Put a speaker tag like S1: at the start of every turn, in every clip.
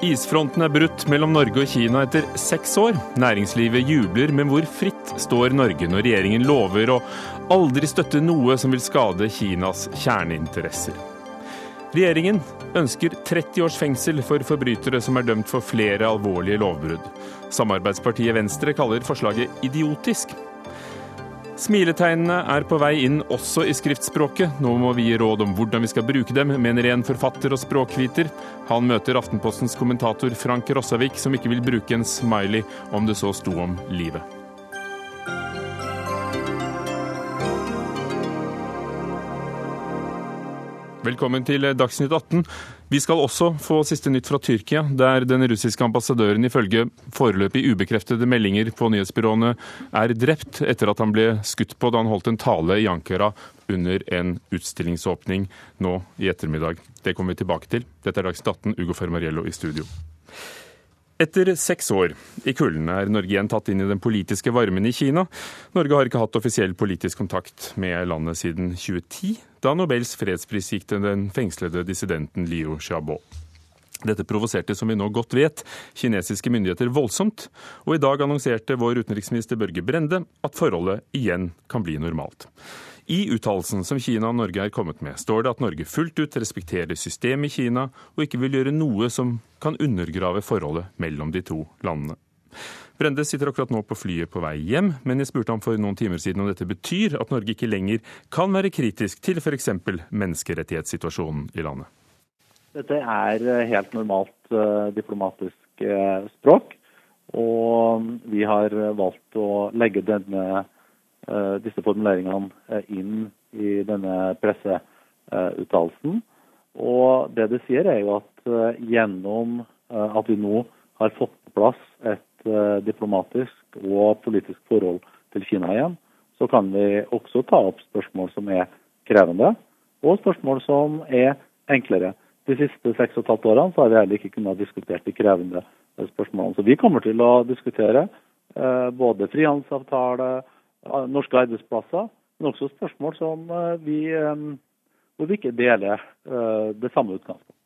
S1: Isfronten er brutt mellom Norge og Kina etter seks år. Næringslivet jubler, men hvor fritt står Norge når regjeringen lover å aldri støtte noe som vil skade Kinas kjerneinteresser? Regjeringen ønsker 30 års fengsel for forbrytere som er dømt for flere alvorlige lovbrudd. Samarbeidspartiet Venstre kaller forslaget idiotisk. Smiletegnene er på vei inn også i skriftspråket. Nå må vi gi råd om hvordan vi skal bruke dem, mener en forfatter og språkviter. Han møter Aftenpostens kommentator Frank Rossavik, som ikke vil bruke en smiley om det så sto om livet. Velkommen til Dagsnytt 18. Vi skal også få siste nytt fra Tyrkia, der den russiske ambassadøren ifølge foreløpig ubekreftede meldinger på nyhetsbyråene er drept etter at han ble skutt på da han holdt en tale i Ankara under en utstillingsåpning nå i ettermiddag. Det kommer vi tilbake til. Dette er Dagsnytt 18, Ugo Fermariello i studio. Etter seks år i kulden er Norge igjen tatt inn i den politiske varmen i Kina. Norge har ikke hatt offisiell politisk kontakt med landet siden 2010, da Nobels fredspris gikk til den fengslede dissidenten Liu Xiaobo. Dette provoserte, som vi nå godt vet, kinesiske myndigheter voldsomt, og i dag annonserte vår utenriksminister Børge Brende at forholdet igjen kan bli normalt. I uttalelsen som Kina og Norge er kommet med, står det at Norge fullt ut respekterer systemet i Kina og ikke vil gjøre noe som kan undergrave forholdet mellom de to landene. Brende sitter akkurat nå på flyet på vei hjem, men jeg spurte ham for noen timer siden om dette betyr at Norge ikke lenger kan være kritisk til f.eks. menneskerettighetssituasjonen i landet.
S2: Dette er eh, helt normalt uh, diplomatisk uh, språk. Og vi har valgt å legge denne Eh, disse formuleringene eh, inn i denne presseuttalelsen. Og det det sier, er jo at eh, gjennom at vi nå har fått på plass et diplomatisk og politisk forhold til Kina igjen, så kan vi også ta opp spørsmål som er krevende, og spørsmål som er enklere. De siste seks og et halvt årene så har vi heller ikke kunnet diskutere de krevende spørsmålene. Så vi kommer til å diskutere både frihandelsavtale, norske arbeidsplasser, men også spørsmål som eh, vi, eh, hvor vi ikke deler eh, det samme utgangspunktet.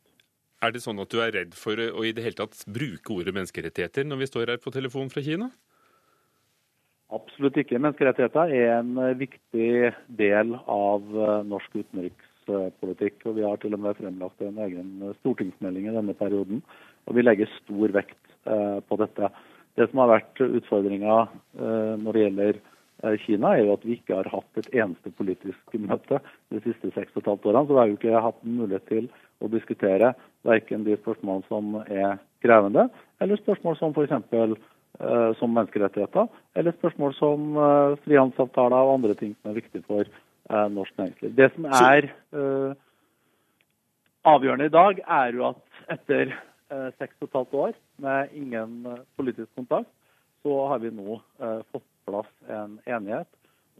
S1: Er det sånn at du er redd for å i det hele tatt bruke ordet menneskerettigheter når vi står her på telefon fra Kina?
S2: Absolutt ikke. Menneskerettigheter er en viktig del av norsk utenrikspolitikk. og Vi har til og med fremlagt en egen stortingsmelding i denne perioden. og Vi legger stor vekt på dette. Det som har vært utfordringa når det gjelder Kina, er jo at vi ikke har hatt et eneste politisk møte de siste seks og et halvt årene. Så vi har jo ikke hatt mulighet til å diskutere verken de spørsmålene som er krevende, eller spørsmål som f.eks. Uh, som menneskerettigheter, eller spørsmål som uh, frihandelsavtaler og andre ting som er viktig for norsk næringsliv. Det som er avgjørende i dag, er jo at etter seks og et halvt år med ingen politisk kontakt, så har vi nå fått plass en enighet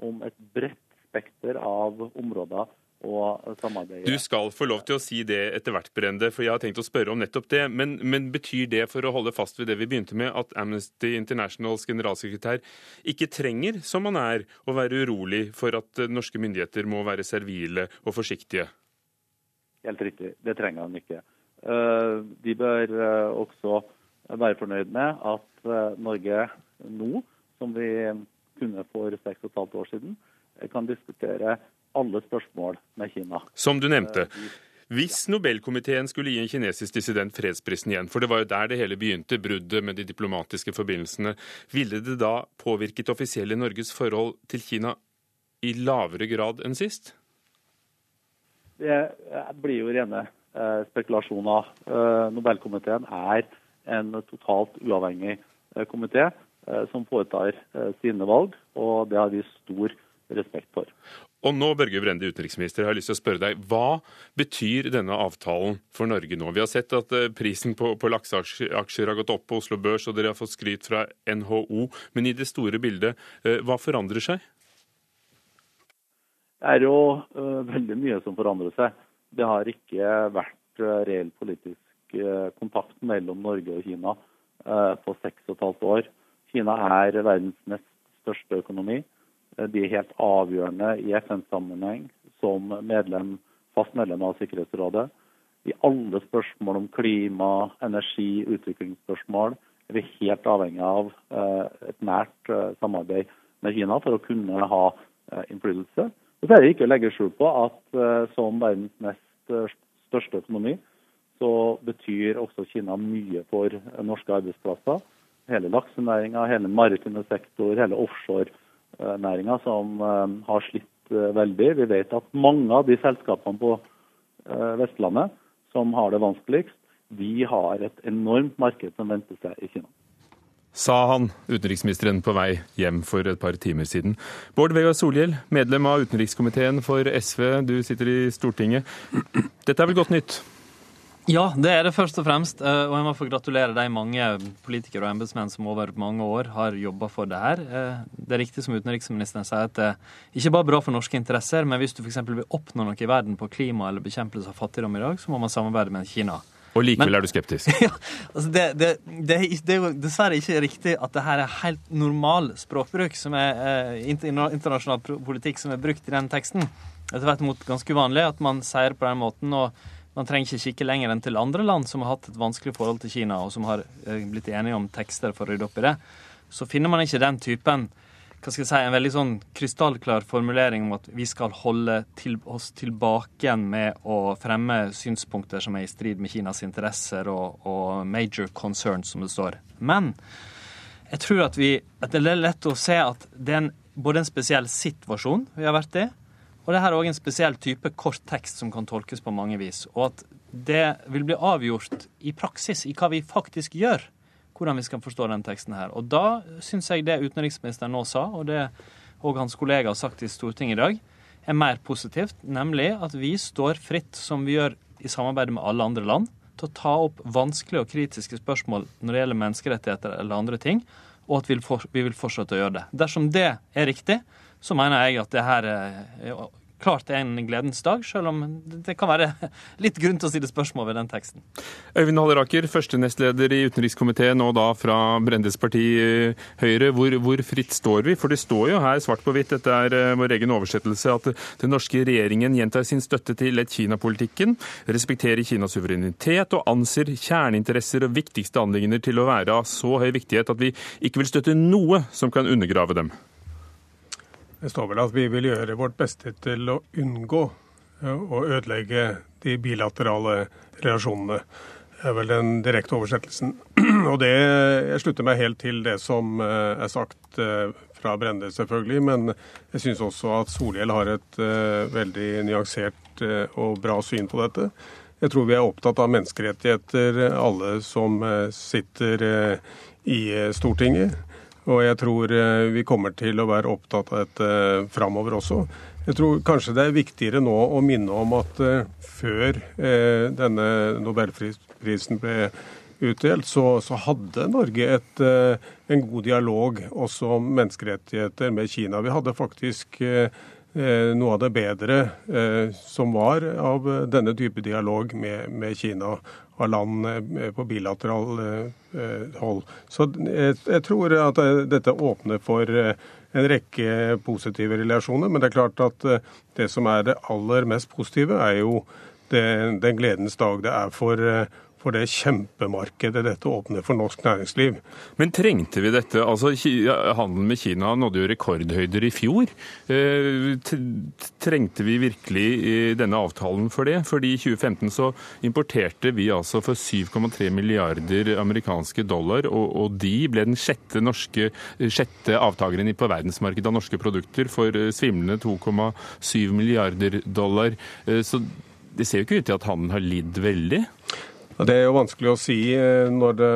S2: om et bredt spekter av områder og samarbeid.
S1: Du skal få lov til å si det etter hvert, Brende, for jeg har tenkt å spørre om nettopp det. Men, men, betyr det, for å holde fast ved det vi begynte med, at Amnesty Internationals generalsekretær ikke trenger, som han er, å være urolig for at norske myndigheter må være servile og forsiktige?
S2: Helt riktig, det trenger han ikke. Eh, de bør eh, også være fornøyd med at eh, Norge nå som vi kunne for seks og et halvt år siden, kan diskutere alle spørsmål med Kina.
S1: Som du nevnte. Eh, Hvis Nobelkomiteen skulle gi en kinesisk dissident fredsprisen igjen, for det var jo der det hele begynte, bruddet med de diplomatiske forbindelsene, ville det da påvirket offisielle Norges forhold til Kina i lavere grad enn sist?
S2: Det eh, blir jo rene eh, spekulasjoner. Nobelkomiteen er en totalt uavhengig komité. Eh, som foretar eh, sine valg, og det har vi stor respekt for.
S1: Og nå, Børge Brende, utenriksminister, jeg har lyst til å spørre deg, Hva betyr denne avtalen for Norge nå? Vi har sett at eh, prisen på, på lakseaksjer har gått opp på Oslo Børs, og dere har fått skryt fra NHO. Men i det store bildet, hva forandrer seg?
S2: Det er jo uh, veldig mye som forandrer seg. Det har ikke vært uh, reell politisk uh, kontakt mellom Norge og Kina på seks og et halvt år. Kina er verdens nest største økonomi. De er helt avgjørende i FN-sammenheng som medlem, fast medlem av Sikkerhetsrådet. I alle spørsmål om klima, energi, utviklingsspørsmål er vi helt avhengig av et nært samarbeid med Kina for å kunne ha innflytelse. Så er det ikke å legge skjul på at som verdens nest største økonomi, så betyr også Kina mye for norske arbeidsplasser. Hele laksenæringa, hele maritime sektor, hele offshorenæringa som eh, har slitt eh, veldig. Vi vet at mange av de selskapene på eh, Vestlandet som har det vanskeligst, de har et enormt marked som venter seg i Kina.
S1: Sa han, utenriksministeren på vei hjem for et par timer siden. Bård Vegar Solhjell, medlem av utenrikskomiteen for SV, du sitter i Stortinget. Dette er vel godt nytt?
S3: Ja, det er det først og fremst. Eh, og jeg må få gratulere de mange politikere og embetsmenn som over mange år har jobba for det her. Eh, det er riktig som utenriksministeren sier, at det ikke bare er bra for norske interesser, men hvis du f.eks. vil oppnå noe i verden på klima eller bekjempelse av fattigdom i dag, så må man samarbeide med Kina.
S1: Og likevel men, er du skeptisk?
S3: ja, altså det, det, det, det, er jo dessverre ikke riktig at det her er helt normal språkbruk, som er eh, internasjonal politikk som er brukt i den teksten. Det er tvert imot ganske uvanlig at man sier på den måten. og man trenger ikke kikke lenger enn til andre land som har hatt et vanskelig forhold til Kina, og som har eh, blitt enige om tekster for å rydde opp i det. Så finner man ikke den typen hva skal jeg si, en veldig sånn krystallklar formulering om at vi skal holde til, oss tilbake igjen med å fremme synspunkter som er i strid med Kinas interesser og, og major concerns, som det står. Men jeg tror at, vi, at det er lett å se at det er en, både en spesiell situasjon vi har vært i, og det her er òg en spesiell type kort tekst som kan tolkes på mange vis. Og at det vil bli avgjort i praksis, i hva vi faktisk gjør, hvordan vi skal forstå den teksten her. Og da syns jeg det utenriksministeren nå sa, og det òg hans kollega har sagt i Stortinget i dag, er mer positivt, nemlig at vi står fritt, som vi gjør i samarbeid med alle andre land, til å ta opp vanskelige og kritiske spørsmål når det gjelder menneskerettigheter eller andre ting, og at vi vil fortsette å gjøre det. Dersom det er riktig, så mener jeg at det her er klart er en gledens dag, selv om det kan være litt grunn til å stille spørsmål ved den teksten.
S1: Øyvind Halleraker, førstenestleder i utenrikskomiteen og da fra Brendes parti eh, Høyre. Hvor, hvor, fritt står vi? For det står jo her svart på hvitt, dette er eh, vår egen oversettelse, at den norske regjeringen gjentar sin støtte til et Kina-politikken, respekterer Kinas suverenitet og anser kjerneinteresser og viktigste anliggender til å være av så høy viktighet at vi ikke vil støtte noe som kan undergrave dem.
S4: Det står vel at vi vil gjøre vårt beste til å unngå å ødelegge de bilaterale relasjonene. Det er vel den direkte oversettelsen. Og det, Jeg slutter meg helt til det som eh, er sagt eh, fra Brende, selvfølgelig. Men jeg syns også at Solhjell har et veldig nyansert og bra syn på dette. Jeg tror vi er opptatt av menneskerettigheter, alle som sitter i Stortinget. Og jeg tror eh, vi kommer til å være opptatt av dette eh, framover også. Jeg tror kanskje det er viktigere nå å minne om at eh, før denne nobelprisen ble utdelt, så, så hadde Norge et, en god dialog også om menneskerettigheter med Kina. Vi hadde faktisk noe av det bedre som var av denne type dialog med, med Kina av land eh, på bilateral eh, hold. Så jeg tror at dette åpner for eh, en rekke positive relasjoner. Men det er klart at det som er det aller mest positive, er jo den gledens dag det er for for det kjempemarkedet dette åpner for norsk næringsliv.
S1: Men trengte vi dette? Altså, Handelen med Kina nådde jo rekordhøyder i fjor. Eh, trengte vi virkelig denne avtalen for det? Fordi i 2015 så importerte vi altså for 7,3 milliarder amerikanske dollar, og, de ble den sjette, norske, sjette avtakeren på verdensmarkedet av norske produkter for eh, svimlende 2,7 milliarder dollar. Eh, så det ser jo ikke ut til at handelen har lidd veldig?
S4: Det er jo vanskelig å si eh, når det,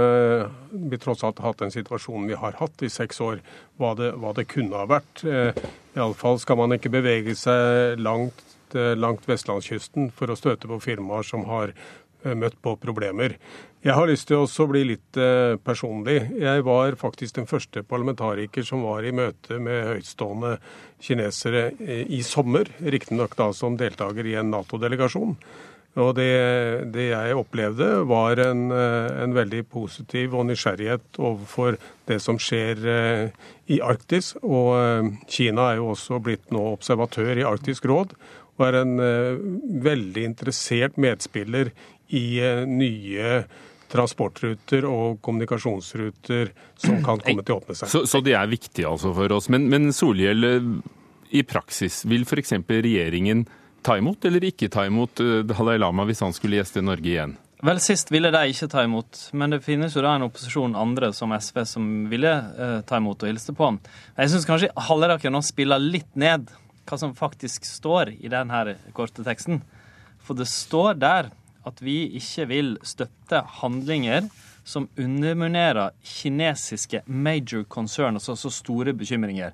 S4: vi tross alt har hatt den situasjonen vi har hatt i seks år, hva det, hva det kunne ha vært. Eh, Iallfall skal man ikke bevege seg langt, eh, langt vestlandskysten for å støte på firmaer som har møtt på problemer. Jeg har lyst til å bli litt personlig. Jeg var faktisk den første parlamentariker som var i møte med høytstående kinesere i sommer, riktignok da som deltaker i en Nato-delegasjon. Og det, det, jeg opplevde, var en, en, veldig positiv og nysgjerrighet overfor det som skjer i Arktis. Og Kina er jo også blitt nå observatør i Arktisk råd, og er en veldig interessert medspiller i nye transportruter og kommunikasjonsruter som kan komme til å åpne seg.
S1: Så, så det er viktig altså for oss. Men, men Solhjell, eh, i praksis, vil f.eks. regjeringen ta imot eller ikke ta imot eh, Dalai Lama hvis han skulle gjeste Norge igjen?
S3: Vel, Sist ville de ikke ta imot, men det finnes jo da en opposisjon andre som SV som ville eh, ta imot og hilse på ham. Jeg syns kanskje Halleraker nå spiller litt ned hva som faktisk står i denne korte teksten. For det står der at vi ikke vil støtte handlinger som underminerer kinesiske major concern, altså så store bekymringer.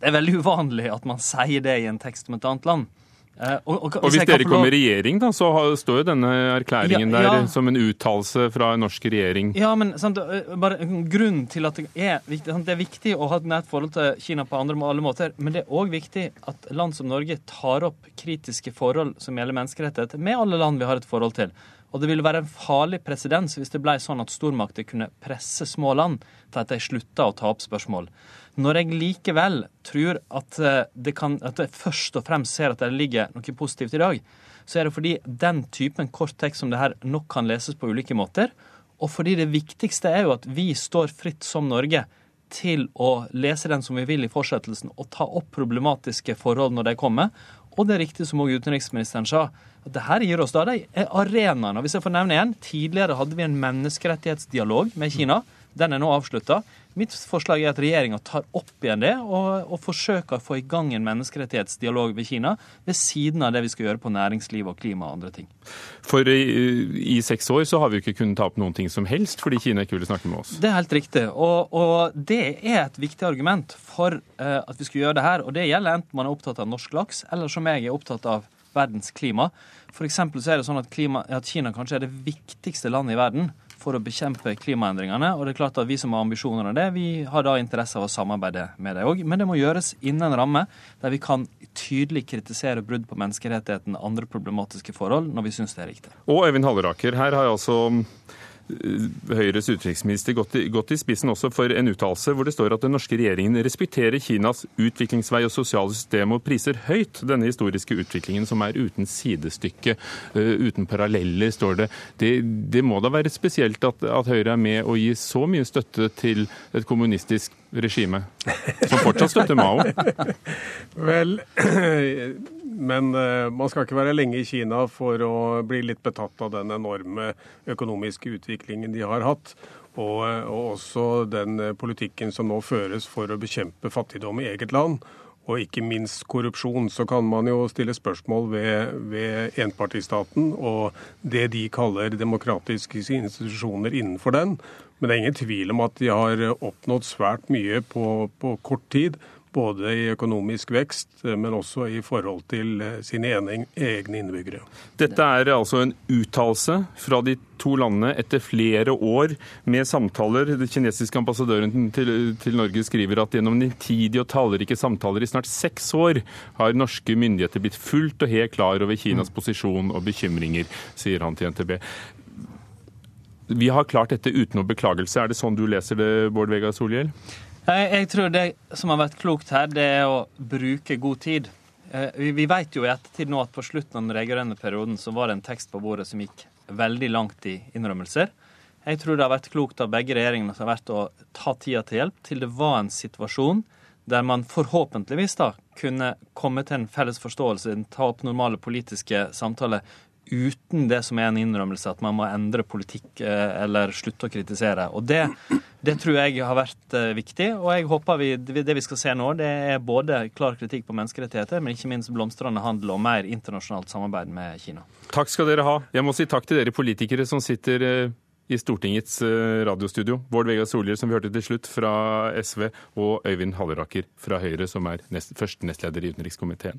S3: Det er veldig uvanlig at man sier det i en tekst om et annet land.
S1: Uh, og, og, og, Hvis dere kommer i regjering, da, så står jo denne erklæringen ja, ja. der som en uttalelse fra en norsk regjering.
S3: Ja, men sant, bare Grunnen til at det er viktig sant, Det er viktig å ha et nært forhold til Kina på andre, alle måter, men det er òg viktig at land som Norge tar opp kritiske forhold som gjelder menneskerettigheter, med alle land vi har et forhold til. Og det ville være en farlig presedens hvis det ble sånn at stormakter kunne presse små land til at de slutta å ta opp spørsmål. Når jeg likevel tror at, eh, kan, at jeg først og fremst ser at det ligger noe positivt i dag, så er det fordi den typen kort tekst som det her nok kan leses på ulike måter, og fordi det viktigste er jo at vi står fritt som Norge til å lese den som vi vil i fortsettelsen, og ta opp problematiske forhold når de kommer. Og det er riktig som også utenriksministeren sa, at det her gir oss da de arenaene. Hvis jeg får nevne igjen, Tidligere hadde vi en menneskerettighetsdialog med Kina. Den er nå avslutta. Mitt forslag er at regjeringa tar opp igjen det og, og, forsøker å få i gang en menneskerettighetsdialog med Kina ved siden av det vi skal gjøre på næringsliv og klima og andre ting.
S1: For i, i seks år så har vi jo ikke kunnet ta opp noen ting som helst fordi Kina ikke ville snakke med oss.
S3: Det er helt riktig. Og, og det er et viktig argument for uh, at vi skal gjøre det her. Og det gjelder enten man er opptatt av norsk laks, eller som jeg er opptatt av verdens klima. For så er det sånn at, klima, at Kina kanskje er det viktigste landet i verden for å bekjempe klimaendringene. Og det er klart at Vi som har ambisjoner om det, vi har da interesse av å samarbeide med dem òg. Men det må gjøres innen en ramme der vi kan tydelig kritisere brudd på menneskerettighetene og andre problematiske forhold når vi syns det er riktig.
S1: Og Øyvind Halleraker, her har jeg altså Høyres utenriksminister gått gått i, spissen også for en uttalelse hvor det står at den norske regjeringen respekterer Kinas utviklingsvei og sosiale system og priser høyt denne historiske utviklingen som er uten sidestykke, uh, uten paralleller, står det. det. det. må da være spesielt at, at Høyre er med å gi så mye støtte til et kommunistisk regime, som fortsatt støtter Mao?
S4: Vel, men uh, man skal ikke være lenge i Kina for å bli litt betatt av den enorme økonomiske utviklingen de har hatt. Og, uh, og også den uh, politikken som nå føres for å bekjempe fattigdom i eget land. Og ikke minst korrupsjon. Så kan man jo stille spørsmål ved, ved enpartistaten og det de kaller demokratiske institusjoner innenfor den. Men det er ingen tvil om at de har oppnådd svært mye på, på kort tid. Både i økonomisk vekst, men også i forhold til eh, sine egne innbyggere.
S1: Dette er altså en uttalelse fra de to landene etter flere år med samtaler. Den kinesiske ambassadøren til, til Norge skriver at gjennom nitidige og tallrike samtaler i snart seks år har norske myndigheter blitt fullt og helt klar over Kinas posisjon og bekymringer, sier han til NTB vi har klart dette uten noe beklagelse. Er det sånn du leser det, Bård Vegar Solhjell?
S3: Jeg tror det som har vært klokt her, det er å bruke god tid. Eh, vi vet jo i ettertid nå at på slutten av den rød perioden så var det en tekst på bordet som gikk veldig langt i innrømmelser. Jeg tror det har vært klokt av begge regjeringene som har vært å ta tida til hjelp til det var en situasjon der man forhåpentligvis da kunne komme til en felles forståelse, ta opp normale politiske samtaler uten det som er en innrømmelse at man må endre politikk eh, eller slutte å kritisere. Og det, det tror jeg har vært eh, viktig. Og jeg håper vi, det vi skal se nå, det er både klar kritikk på menneskerettigheter, men ikke minst blomstrende handel og mer internasjonalt samarbeid med Kina.
S1: Takk skal dere ha. Jeg må si takk til dere politikere som sitter eh, i Stortingets radiostudio. Bård Vegar Solhjell, som vi hørte til slutt, fra SV, og Øyvind Halleraker fra Høyre, som er nest, først nestleder i utenrikskomiteen.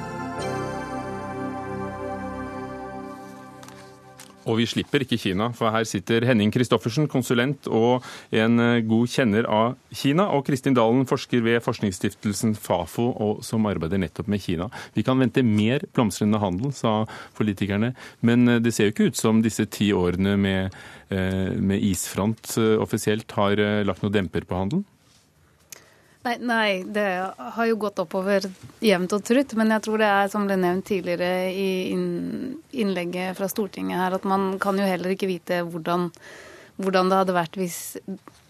S1: Og vi slipper ikke Kina, for her sitter Henning Christoffersen, konsulent og en eh, god kjenner av Kina, og Kristin Dalen, forsker ved forskningsstiftelsen Fafo, og som arbeider nettopp med Kina. Vi kan vente mer blomstrende handel, sa politikerne, men eh, det ser jo ikke ut som disse ti årene med, eh, med isfront offisielt har lagt noe demper på handelen?
S5: Nei, nei, det har jo gått oppover jevnt og trutt. Men jeg tror det er, som ble nevnt tidligere i innlegget fra Stortinget her, at man kan jo heller ikke vite hvordan, hvordan det hadde vært hvis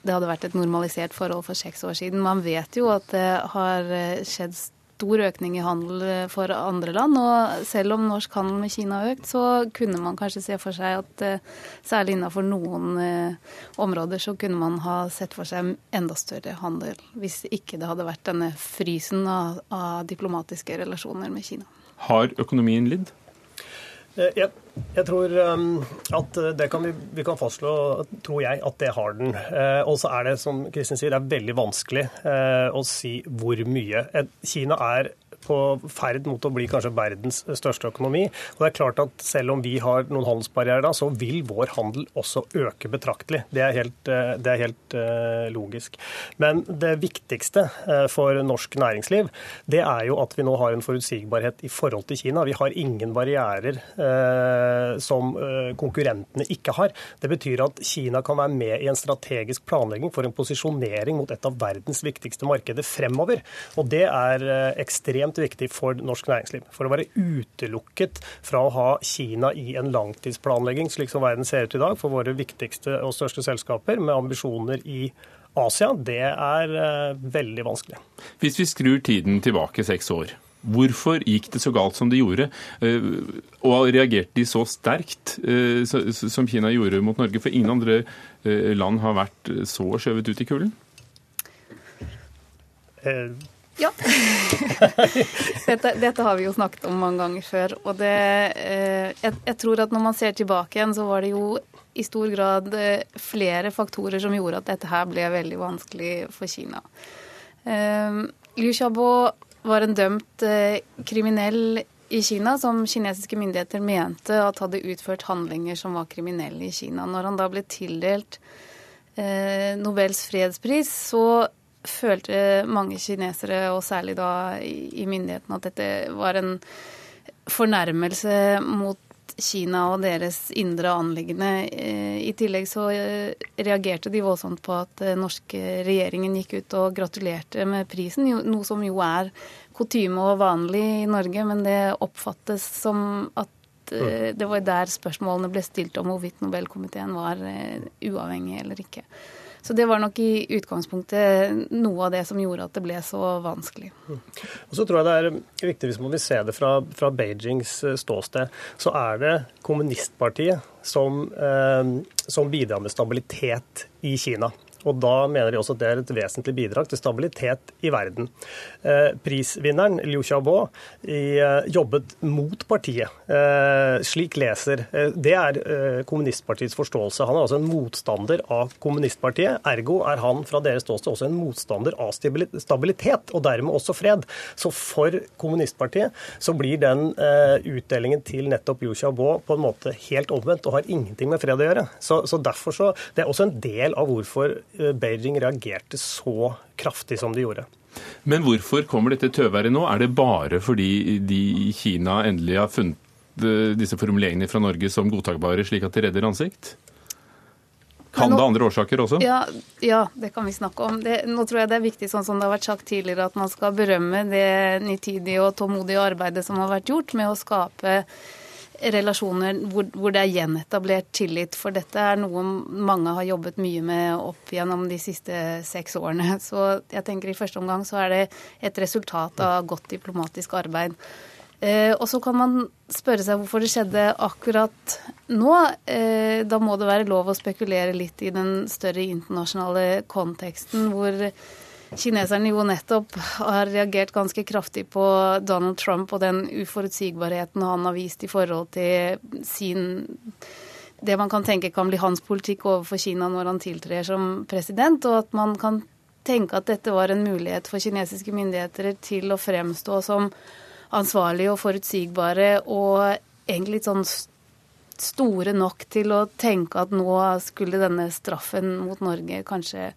S5: det hadde vært et normalisert forhold for seks år siden. Man vet jo at det har skjedd stor økning i handel for andre land. Og selv om norsk handel med Kina har økt, så kunne man kanskje se for seg at eh, særlig innenfor noen eh, områder så kunne man ha sett for seg enda større handel, hvis ikke det hadde vært denne frysen av, av diplomatiske relasjoner med Kina.
S1: Har økonomien lidd?
S6: Eh, jeg, jeg, tror um, at det kan vi, vi, kan fastslå, tror jeg, at det har den. Eh, og så er det, som Kristin sier, det er veldig vanskelig eh, å si hvor mye. Kina er på ferd mot å bli kanskje verdens største økonomi. Og det er klart at Selv om vi har noen handelsbarrierer, da, så vil vår handel også øke betraktelig. Det er helt, eh, det er helt uh, logisk. Men det viktigste uh, for norsk næringsliv, det er jo at vi nå har en forutsigbarhet i forhold til Kina. Vi har ingen barrierer som konkurrentene ikke har. Det betyr at Kina kan være med i en strategisk planlegging for en posisjonering mot et av verdens viktigste markeder fremover. Og det er ekstremt ekstremt viktig for norsk næringsliv. For å være utelukket fra å ha Kina i en langtidsplanlegging, slik som verden ser ut i dag, for våre viktigste og største selskaper med ambisjoner i Asia, det er uh, veldig vanskelig.
S1: Hvis vi skrur tiden tilbake seks år. Hvorfor gikk det så galt som det gjorde? Eh, og reagerte de så sterkt eh, som Kina gjorde mot Norge? For ingen andre land har vært så skjøvet ut i kulden?
S5: Ja. dette, dette, har vi jo snakket om mange ganger før. Og det, eh, jeg, jeg, tror at når man ser tilbake igjen, så var det jo i stor grad eh, flere faktorer som gjorde at dette her ble veldig vanskelig for Kina. Eh, Liu Xiaobo var en dømt eh, kriminell i Kina som kinesiske myndigheter mente at hadde utført handlinger som var kriminelle i Kina. Når han da ble tildelt eh, Nobels fredspris, så følte mange kinesere, og særlig da i myndighetene, at dette var en fornærmelse mot Kina og deres indre anliggende. Eh, I tillegg så eh, reagerte de voldsomt på at den norske regjeringen gikk ut og gratulerte med prisen, noe som jo er kutyme og vanlig i Norge, men det oppfattes som at eh, det var der spørsmålene ble stilt om hvorvidt Nobelkomiteen var uavhengig eller ikke. Så det var nok i utgangspunktet noe av det som gjorde at det ble så vanskelig.
S6: Og så tror jeg det er viktig, hvis man vil se det fra, fra Beijings eh, ståsted, så er det kommunistpartiet som, eh, som bidrar med stabilitet i Kina. Og da mener de også at det er et vesentlig bidrag til stabilitet i verden. Eh, prisvinneren Liu Xiaobo eh, jobbet mot partiet. Eh, slik leser Det er kommunistpartiets forståelse. Han er altså en motstander av kommunistpartiet. Ergo er han fra deres ståsted også en motstander av stabilitet, og dermed også fred. Så for kommunistpartiet så blir den utdelingen til nettopp Liu Xiaobo på en måte helt omvendt og har ingenting med fred å gjøre. Så, så derfor så, Det er også en del av hvorfor Beijing reagerte så kraftig som de gjorde.
S1: Men hvorfor kommer dette tøværet nå? Er det bare fordi de i Kina endelig har funnet eh, disse formuleringene fra Norge som godtakbare, slik at de redder ansikt? Kan det andre årsaker også?
S5: Ja, ja, det kan vi snakke om. Det, nå tror jeg det er viktig, sånn som det har vært sagt tidligere, at man skal berømme det nitidige og tålmodige arbeidet som har vært gjort med å skape relasjoner hvor, hvor, det er gjenetablert tillit. For dette er noe mange har jobbet mye med opp gjennom de siste seks årene. Så jeg tenker i første omgang så er det et resultat av godt diplomatisk arbeid. Eh, og så kan man spørre seg hvorfor det skjedde akkurat nå. Eh, da må det være lov å spekulere litt i den større internasjonale konteksten hvor kineserne jo nettopp har reagert ganske kraftig på Donald Trump og den uforutsigbarheten han har vist i forhold til sin det man kan tenke kan bli hans politikk overfor Kina når han tiltrer som president, og at man kan tenke at dette var en mulighet for kinesiske myndigheter til å fremstå som ansvarlige og forutsigbare og egentlig litt sånn store nok til å tenke at nå skulle denne straffen mot Norge kanskje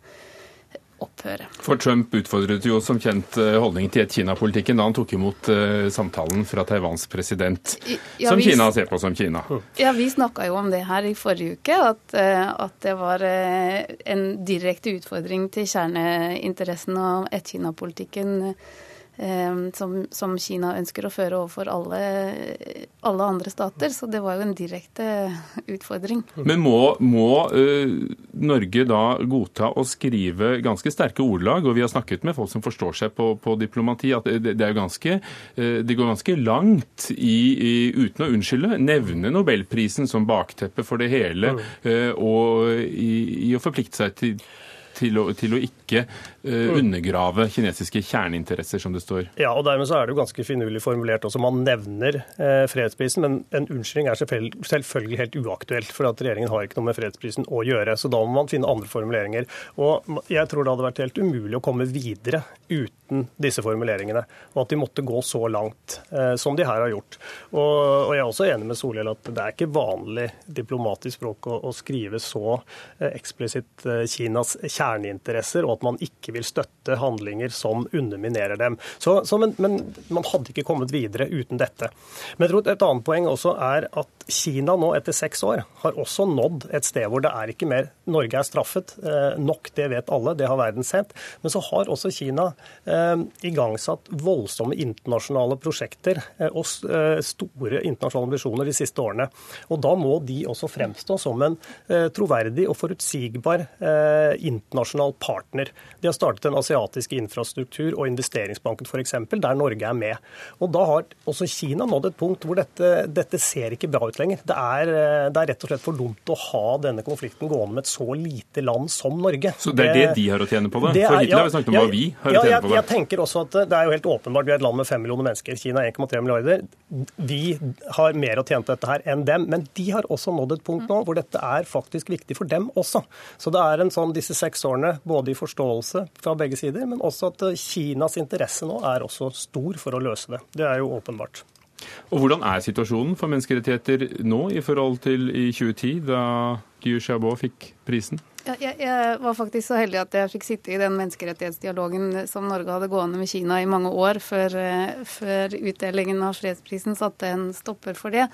S5: opphøre.
S1: For Trump utfordret jo som kjent eh, holdningen til ett-Kina-politikken da han tok imot uh, samtalen fra Taiwans president, ja, som vi, Kina ser på som Kina.
S5: Ja, Vi snakka jo om det her i forrige uke, at, uh, at det var en direkte utfordring til kjerneinteressen av ett-Kina-politikken som, som, Kina ønsker å føre overfor alle, alle, andre stater. Så det var jo en direkte utfordring.
S1: Men må, må uh, Norge da godta å skrive ganske sterke ordlag? Og vi har snakket med folk som forstår seg på, på diplomati, at det, det, ganske, uh, det, går ganske langt i, i, uten å unnskylde, nevne nobelprisen som bakteppe for det hele, uh, og i, i å forplikte seg til til å, til å ikke uh, undergrave kinesiske kjerneinteresser, som det står.
S6: Ja, og dermed så er det jo ganske finurlig formulert også. Man nevner uh, fredsprisen, men en unnskyldning er selvfølgelig, selvfølgelig helt uaktuelt. For at regjeringen har ikke noe med fredsprisen å gjøre. Så da må man finne andre formuleringer. Og jeg tror det hadde vært helt umulig å komme videre uten disse formuleringene. Og at de måtte gå så langt uh, som de her har gjort. Og, og, jeg er også enig med Solhjell at det er ikke vanlig diplomatisk språk å, å skrive så eksplisitt Kinas kjerneinteresser kjerneinteresser, at man ikke vil støtte handlinger som underminerer dem. Så, så, men, men, man hadde ikke kommet videre uten dette. Men jeg tror et annet poeng også er at Kina nå etter seks år har også nådd et sted hvor det er ikke mer Norge er straffet eh, nok, det vet alle, det har verden sett. Men så har også Kina eh, igangsatt voldsomme internasjonale prosjekter eh, og store internasjonale ambisjoner de siste årene. Og da må de også fremstå som en troverdig og forutsigbar internasjonal partner. De har startet den asiatiske infrastruktur- og investeringsbanken f.eks., der Norge er med. Og da har også Kina nådd et punkt hvor dette, dette ser ikke bra ut lenger. Det er, det er, rett og slett for dumt å ha denne konflikten gående med et så lite land som Norge.
S1: Så det er det, de har å tjene på det? det er, for hittil har vi snakket om hva vi har ja, å tjene på det.
S6: Jeg, tenker også at Det er jo helt åpenbart, vi er et land med fem millioner mennesker. Kina er 1,3 milliarder. Vi har mer å tjene på dette her enn dem. Men de har også nådd et punkt nå hvor dette er faktisk viktig for dem også. Så det er en sånn, disse seks årene både i forståelse fra begge sider, men også at Kinas interesse nå er også stor for å løse det. Det er jo åpenbart.
S1: Og Hvordan er situasjonen for menneskerettigheter nå i forhold til i 2010, da Gyu Xiaobo fikk prisen?
S5: Ja, jeg, jeg, var faktisk så heldig at jeg fikk sitte i den menneskerettighetsdialogen som Norge hadde gående med Kina i mange år, før, eh, før utdelingen av fredsprisen satte en stopper for det.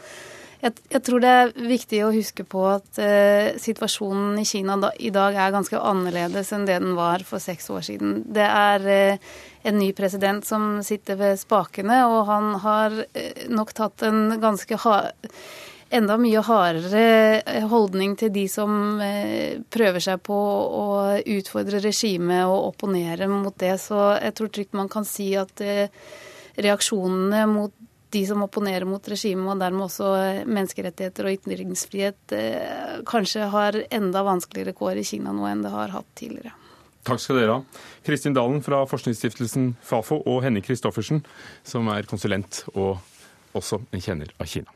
S5: Jeg, jeg, tror det er viktig å huske på at eh, situasjonen i Kina da, i dag er ganske annerledes enn det den var for seks år siden. Det er eh, en ny president som sitter ved spakene, og han har eh, nok tatt en ganske hard enda mye hardere holdning til de som prøver seg på å utfordre regimet og opponere mot det. Så jeg tror trygt man kan si at reaksjonene mot de som opponerer mot regimet, og dermed også menneskerettigheter og ytringsfrihet, eh, kanskje har enda vanskeligere kår i Kina nå enn det har hatt tidligere.
S1: Takk skal dere ha. Kristin Dalen fra forskningsstiftelsen Fafo og Henning Christoffersen, som er konsulent og også en kjenner av Kina.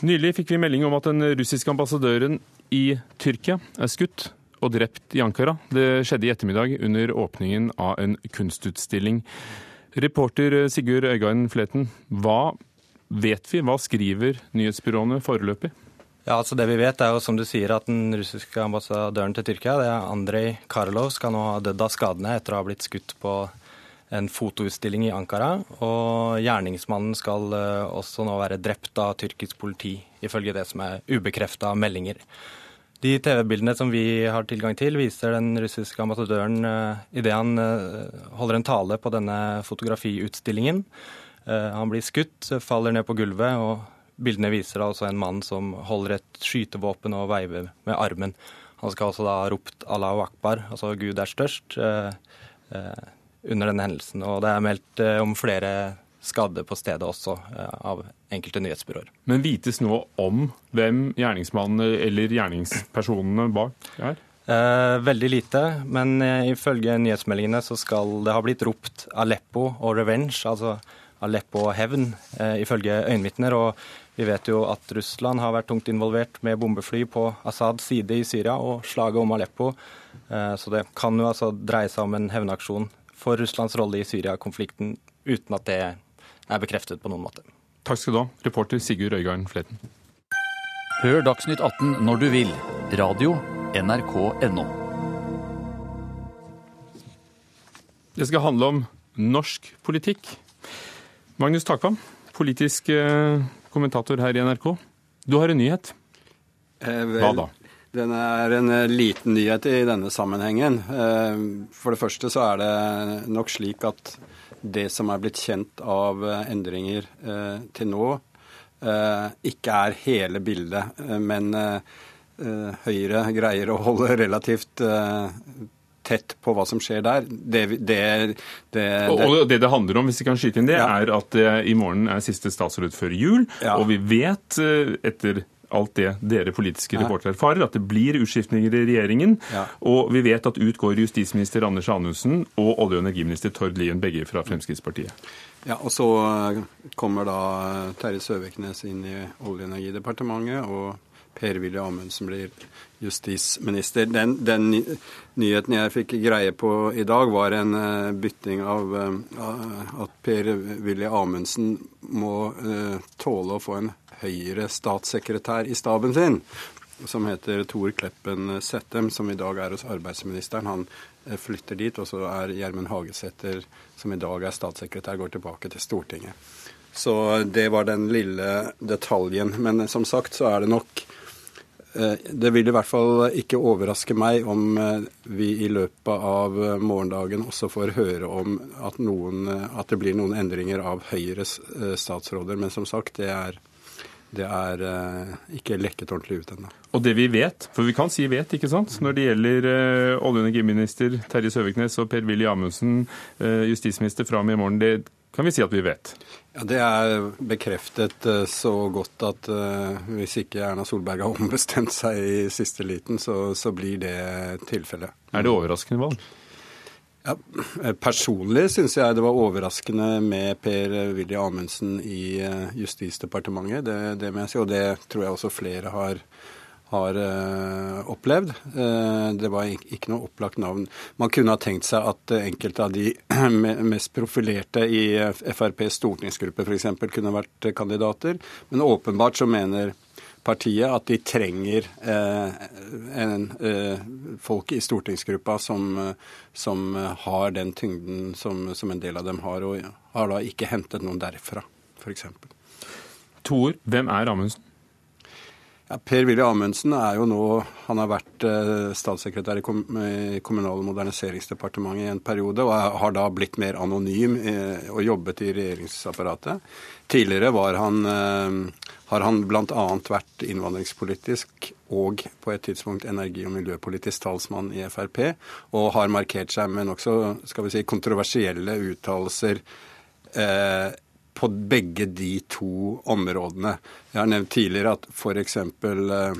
S1: Nylig fikk vi melding om at den russiske ambassadøren i Tyrkia er skutt og drept i Ankara. Det skjedde i ettermiddag under åpningen av en kunstutstilling. Reporter Sigurd Øygarden Fleten, hva vet vi? Hva skriver nyhetsbyråene foreløpig?
S7: Ja, altså Det vi vet, er jo som du sier at den russiske ambassadøren til Tyrkia, det er Andrej Karlov, skal nå ha dødd av skadene etter å ha blitt skutt på en fotoutstilling i Ankara. Og gjerningsmannen skal eh, også nå være drept av tyrkisk politi, ifølge det som er ubekrefta meldinger. De TV-bildene som vi har tilgang til, viser den russiske ambassadøren uh, idet han uh, holder en tale på denne fotografiutstillingen. Uh, han blir skutt, faller ned på gulvet, og bildene viser altså en mann som holder et skytevåpen og veiver med armen. Han skal altså da ha ropt 'Allahu akbar', altså 'Gud er størst', under denne hendelsen. Og det er meldt om flere skadde på stedet også eh, av enkelte nyhetsbyråer.
S1: Men vites nå om hvem gjerningsmannen eller gjerningspersonene bak er?
S7: Eh, veldig lite, men eh, ifølge nyhetsmeldingene så skal det ha blitt ropt Aleppo og revenge, altså Aleppo og hevn, eh, ifølge øyenvitner. Og vi vet jo at Russland har vært tungt involvert med bombefly på Assads side i Syria og slaget om Aleppo. Eh, så det kan jo altså dreie seg om en hevnaksjon for Russlands rolle i Syria-konflikten, uten at det er bekreftet på noen måte.
S1: Takk skal du ha, reporter Sigurd Øygarden Fleten.
S8: Hør Dagsnytt 18 når du vil. Radio NRK.no.
S1: Det skal handle om norsk politikk. Magnus Takvam, politisk eh, kommentator her i NRK. Du har en nyhet.
S9: Eh, vel,
S1: Hva da?
S9: Den er en eh, liten nyhet i denne sammenhengen. Eh, For det første så er det nok slik at det som er blitt kjent av eh, endringer eh, til nå, eh, ikke er hele bildet. Men Høyre greier å holde relativt tett på hva som skjer der. Det, det, det,
S1: Og og det det handler om, hvis vi kan skyte inn det,
S9: Ja.
S1: er at det i morgen er siste statsråd før jul.
S9: Ja.
S1: Og vi vet, etter alt det dere politiske reportere erfarer, at det blir utskiftninger i regjeringen.
S9: Ja.
S1: Og vi vet at ut går justisminister Anders Anundsen og olje- og energiminister Tord Lien, begge fra Fremskrittspartiet.
S9: Ja, og så eh, kommer da eh, Terje Søviknes inn i Olje- og energidepartementet, og Per-Willy Amundsen blir justisminister. Den, den nyheten jeg fikk greie på i dag, var en eh, bytting av at Per-Willy Amundsen må tåle å få en høyere statssekretær i staben sin som heter Tor Kleppen Settem, som i dag er hos arbeidsministeren. Han eh, flytter dit, og så er Gjermund Hagesæter, som i dag er statssekretær, går tilbake til Stortinget. Så det var den lille detaljen. Men som sagt så er det nok eh, Det vil i hvert fall ikke overraske meg om eh, vi i løpet av morgendagen også får høre om at, noen, at det blir noen endringer av Høyres statsråder. Men som sagt, det er, det er eh, ikke lekket ordentlig ut ennå.
S1: Og det vi vet, for vi kan si vet, ikke sant, når det gjelder eh, olje- og energiminister Terje Søviknes og Per-Willy Amundsen, eh, justisminister fra og med i morgen, det kan vi si at vi vet.
S9: Ja, Det er bekreftet eh, så godt at eh, hvis ikke Erna Solberg har ombestemt seg i siste liten, så, så blir det tilfellet.
S1: Er det overraskende valg?
S9: Ja, personlig syns jeg det var overraskende med Per-Willy Amundsen i eh, Justisdepartementet. Det, det si, og det tror jeg også flere har, har uh, opplevd. Uh, det var ik- ikke noe opplagt navn. Man kunne ha tenkt seg at enkelte av de mest profilerte i FrPs stortingsgruppe f.eks. kunne vært kandidater, men åpenbart så mener partiet at de trenger eh, en, eh, folk i stortingsgruppa som, eh, som eh, har den tyngden som, som en del av dem har, og har da ikke hentet noen derfra, f.eks.
S1: To ord. Hvem er Amundsen?
S9: Ja, Per-Willy Amundsen er jo nå Han har vært eh, statssekretær i, Kommunal- og moderniseringsdepartementet i en periode, og har da blitt mer anonym eh, og jobbet i regjeringsapparatet. Tidligere var han, eh, har han bl.a. vært innvandringspolitisk og på et tidspunkt energi- og miljøpolitisk talsmann i Frp, og har markert seg med nokså si, kontroversielle uttalelser. Eh, på begge de to områdene. Jeg har nevnt tidligere at f.eks. Eh,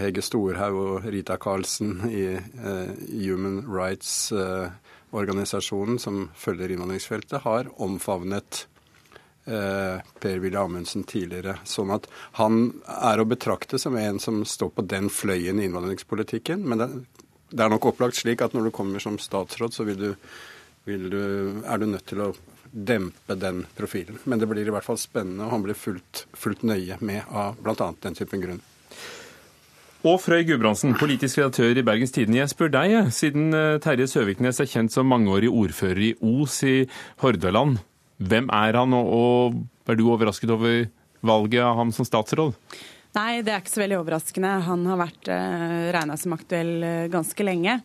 S9: Hege Storhaug og Rita Karlsen i eh, Human Rights-organisasjonen, som følger innvandringsfeltet, har omfavnet eh, Per-Willy Amundsen tidligere. Sånn at han er å betrakte som en som står på den fløyen i innvandringspolitikken. Men det er nok opplagt slik at når du kommer som statsråd, så vil du, vil du, er du nødt til å dempe den profilen. Men det blir i hvert fall spennende, og han blir fulgt, fulgt nøye med av bl.a. den typen grunn.
S1: Og Frøy Gudbrandsen, politisk redaktør i Bergens Tidende. Jeg spør deg, siden eh, Terje Søviknes er kjent som mangeårig ordfører i Os i Hordaland. Hvem er han, og, er du overrasket over valget av ham som statsråd?
S10: Nei, det er ikke så veldig overraskende. Han har vært eh, regna som aktuell eh, ganske lenge.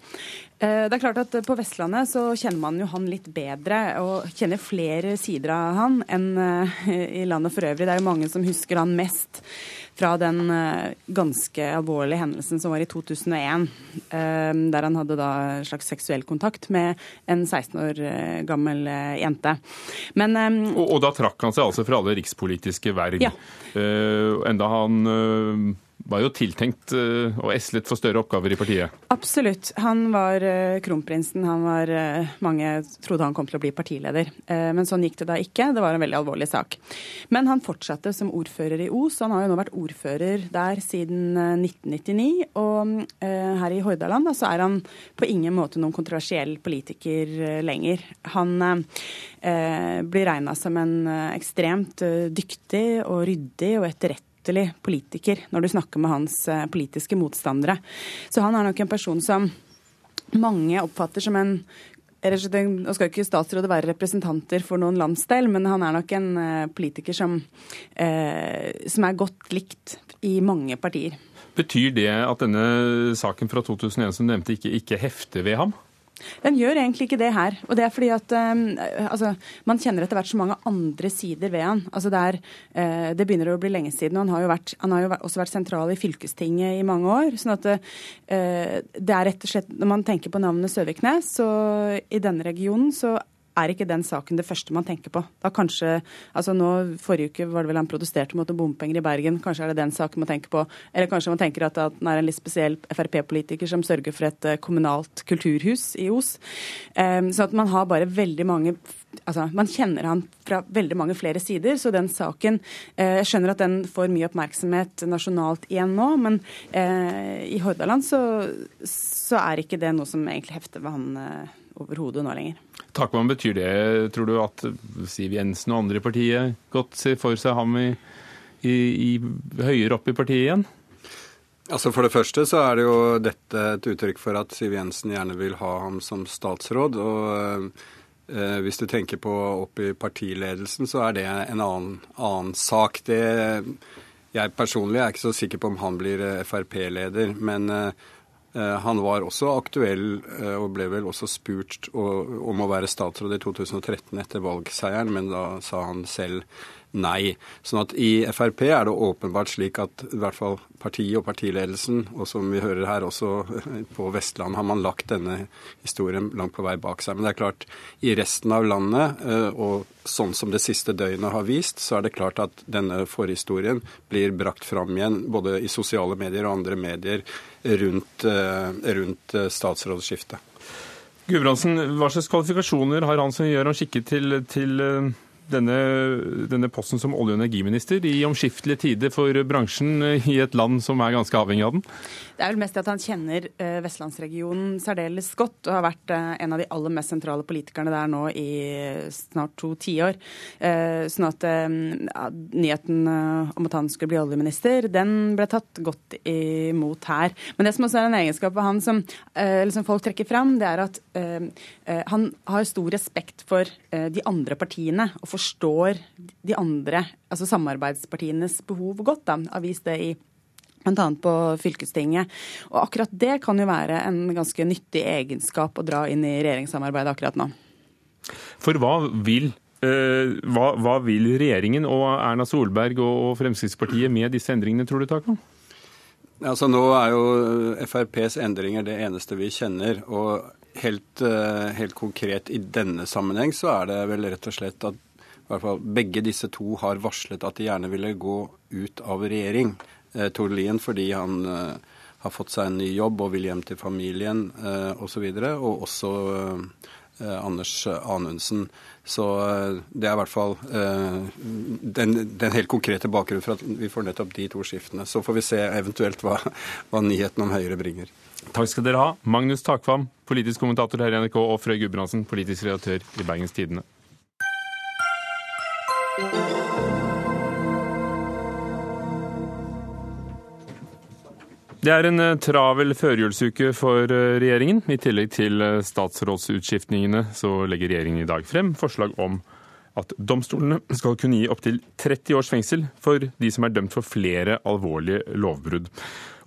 S10: Eh, det er klart at På Vestlandet så kjenner man jo han litt bedre og kjenner flere sider av han enn eh, i landet for øvrig. Det er jo mange som husker han mest fra den eh, ganske alvorlige hendelsen som var i 2001, eh, der han hadde da en slags seksuell kontakt med en 16 år eh, gammel jente. Men
S1: Og, og da trakk han seg altså fra alle rikspolitiske verv.
S10: Ja.
S1: Enda han var jo tiltenkt eh, og eslet for større oppgaver i partiet.
S10: Absolutt. Han var uh, kronprinsen. Han var, uh, mange trodde han kom til å bli partileder. Men sånn gikk det da ikke. Det var en veldig alvorlig sak. Men han fortsatte som ordfører i Os. Han har jo nå vært ordfører der siden 1999. Og her i Hordaland da, så er han på ingen måte noen kontroversiell politiker lenger. Han blir regna som en ekstremt dyktig og ryddig og etterrettelig uutrettelig politiker når du snakker med hans eh, politiske motstandere. Så han er nok en person som mange oppfatter som en nå skal ikke statsrådet være representanter for noen landsdel, men han er nok en eh, politiker som, eh, som er godt likt i mange partier.
S1: Betyr det at denne saken fra 2001 som nevnte, ikke, ikke hefter ved ham?
S10: Den gjør egentlig ikke det her. Og det er fordi at um, altså, man kjenner etter hvert så mange andre sider ved han. Altså det, er, uh, det begynner å bli lenge siden. og Han har jo, vært, han har jo også vært sentral i fylkestinget i mange år. sånn at uh, det er rett og slett, Når man tenker på navnet Søviknes, så i denne regionen så er ikke den saken det første man tenker på. Da kanskje, altså nå Forrige uke var det vel han protesterte mot bompenger i Bergen. Kanskje er det den saken man tenker på. Eller kanskje man tenker at han er en litt spesiell Frp-politiker som sørger for et eh, kommunalt kulturhus i Os. Um, så at man har bare veldig mange altså, Man kjenner han fra veldig mange flere sider, så den saken eh, Jeg skjønner at den får mye oppmerksomhet nasjonalt igjen nå, men eh, i Hordaland så, så, er ikke det noe som egentlig hefter ved han eh, overhodet nå lenger.
S1: Takman, betyr det, tror du, at Siv Jensen og andre i partiet godt ser for seg ham i, i, i, høyere opp i partiet igjen?
S9: Altså For det første så er det jo dette et uttrykk for at Siv Jensen gjerne vil ha ham som statsråd. og eh, Hvis du tenker på opp i partiledelsen, så er det en annen, annen sak. Det, jeg personlig er ikke så sikker på om han blir eh, Frp-leder. men Eh, han var også aktuell eh, og ble vel også spurt om å være statsråd i 2013 etter valgseieren, men da sa han selv nei. Sånn at i Frp er det åpenbart slik at i hvert fall partiet og partiledelsen, og som vi hører her også på Vestland, har man lagt denne historien langt på vei bak seg. Men det er klart, i resten av landet, eh, og sånn som det siste døgnet har vist, så er det klart at denne forhistorien blir brakt fram igjen både i sosiale medier og andre medier rundt, eh, rundt eh, statsrådsskiftet.
S1: Gudbrandsen, hva slags kvalifikasjoner har han som gjør ham skikket til, til denne, denne, posten som olje- og energiminister i omskiftelige tider for bransjen i et land som er ganske avhengig av den?
S10: Det er vel mest at han kjenner uh, vestlandsregionen særdeles godt og har vært uh, en av de aller mest sentrale politikerne der nå i snart to tiår. Sånn at ja, nyheten om at han skulle bli oljeminister, den ble tatt godt imot her. Men det som også er en egenskap av han som liksom folk trekker fram, det er at han har stor respekt for de andre partiene. og forstår de andre, altså samarbeidspartienes behov godt. Da. Har vist det i bl.a. på fylkestinget. Og akkurat det kan jo være en ganske nyttig egenskap å dra inn i regjeringssamarbeidet akkurat nå.
S1: For hva vil, eh, hva, hva vil regjeringen og Erna Solberg og Fremskrittspartiet med disse endringene, tror du, Takman?
S9: Altså, nå er jo FrPs endringer det eneste vi kjenner. og helt, eh, helt konkret i denne sammenheng så er det vel rett og slett at hvert fall begge disse to har varslet at de gjerne ville gå ut av regjering. Eh, Tord Lien fordi han eh, har fått seg en ny jobb og vil hjem til familien eh, osv. Og, så videre, og også eh, Anders Anundsen. Så eh, det er i hvert fall eh, den, den, helt konkrete bakgrunnen for at vi får nettopp de to skiftene. Så får vi se eventuelt hva, hva nyheten om Høyre bringer.
S1: Takk skal dere ha. Magnus Takvam, politisk kommentator her i NRK, og Frøy Gudbrandsen, politisk redaktør i Bergens Tidende. Det er en eh, travel førjulsuke for eh, regjeringen. I tillegg til eh, statsrådsutskiftningene så legger regjeringen i dag frem forslag om at domstolene skal kunne gi opptil 30 års fengsel for de som er dømt for flere alvorlige lovbrudd.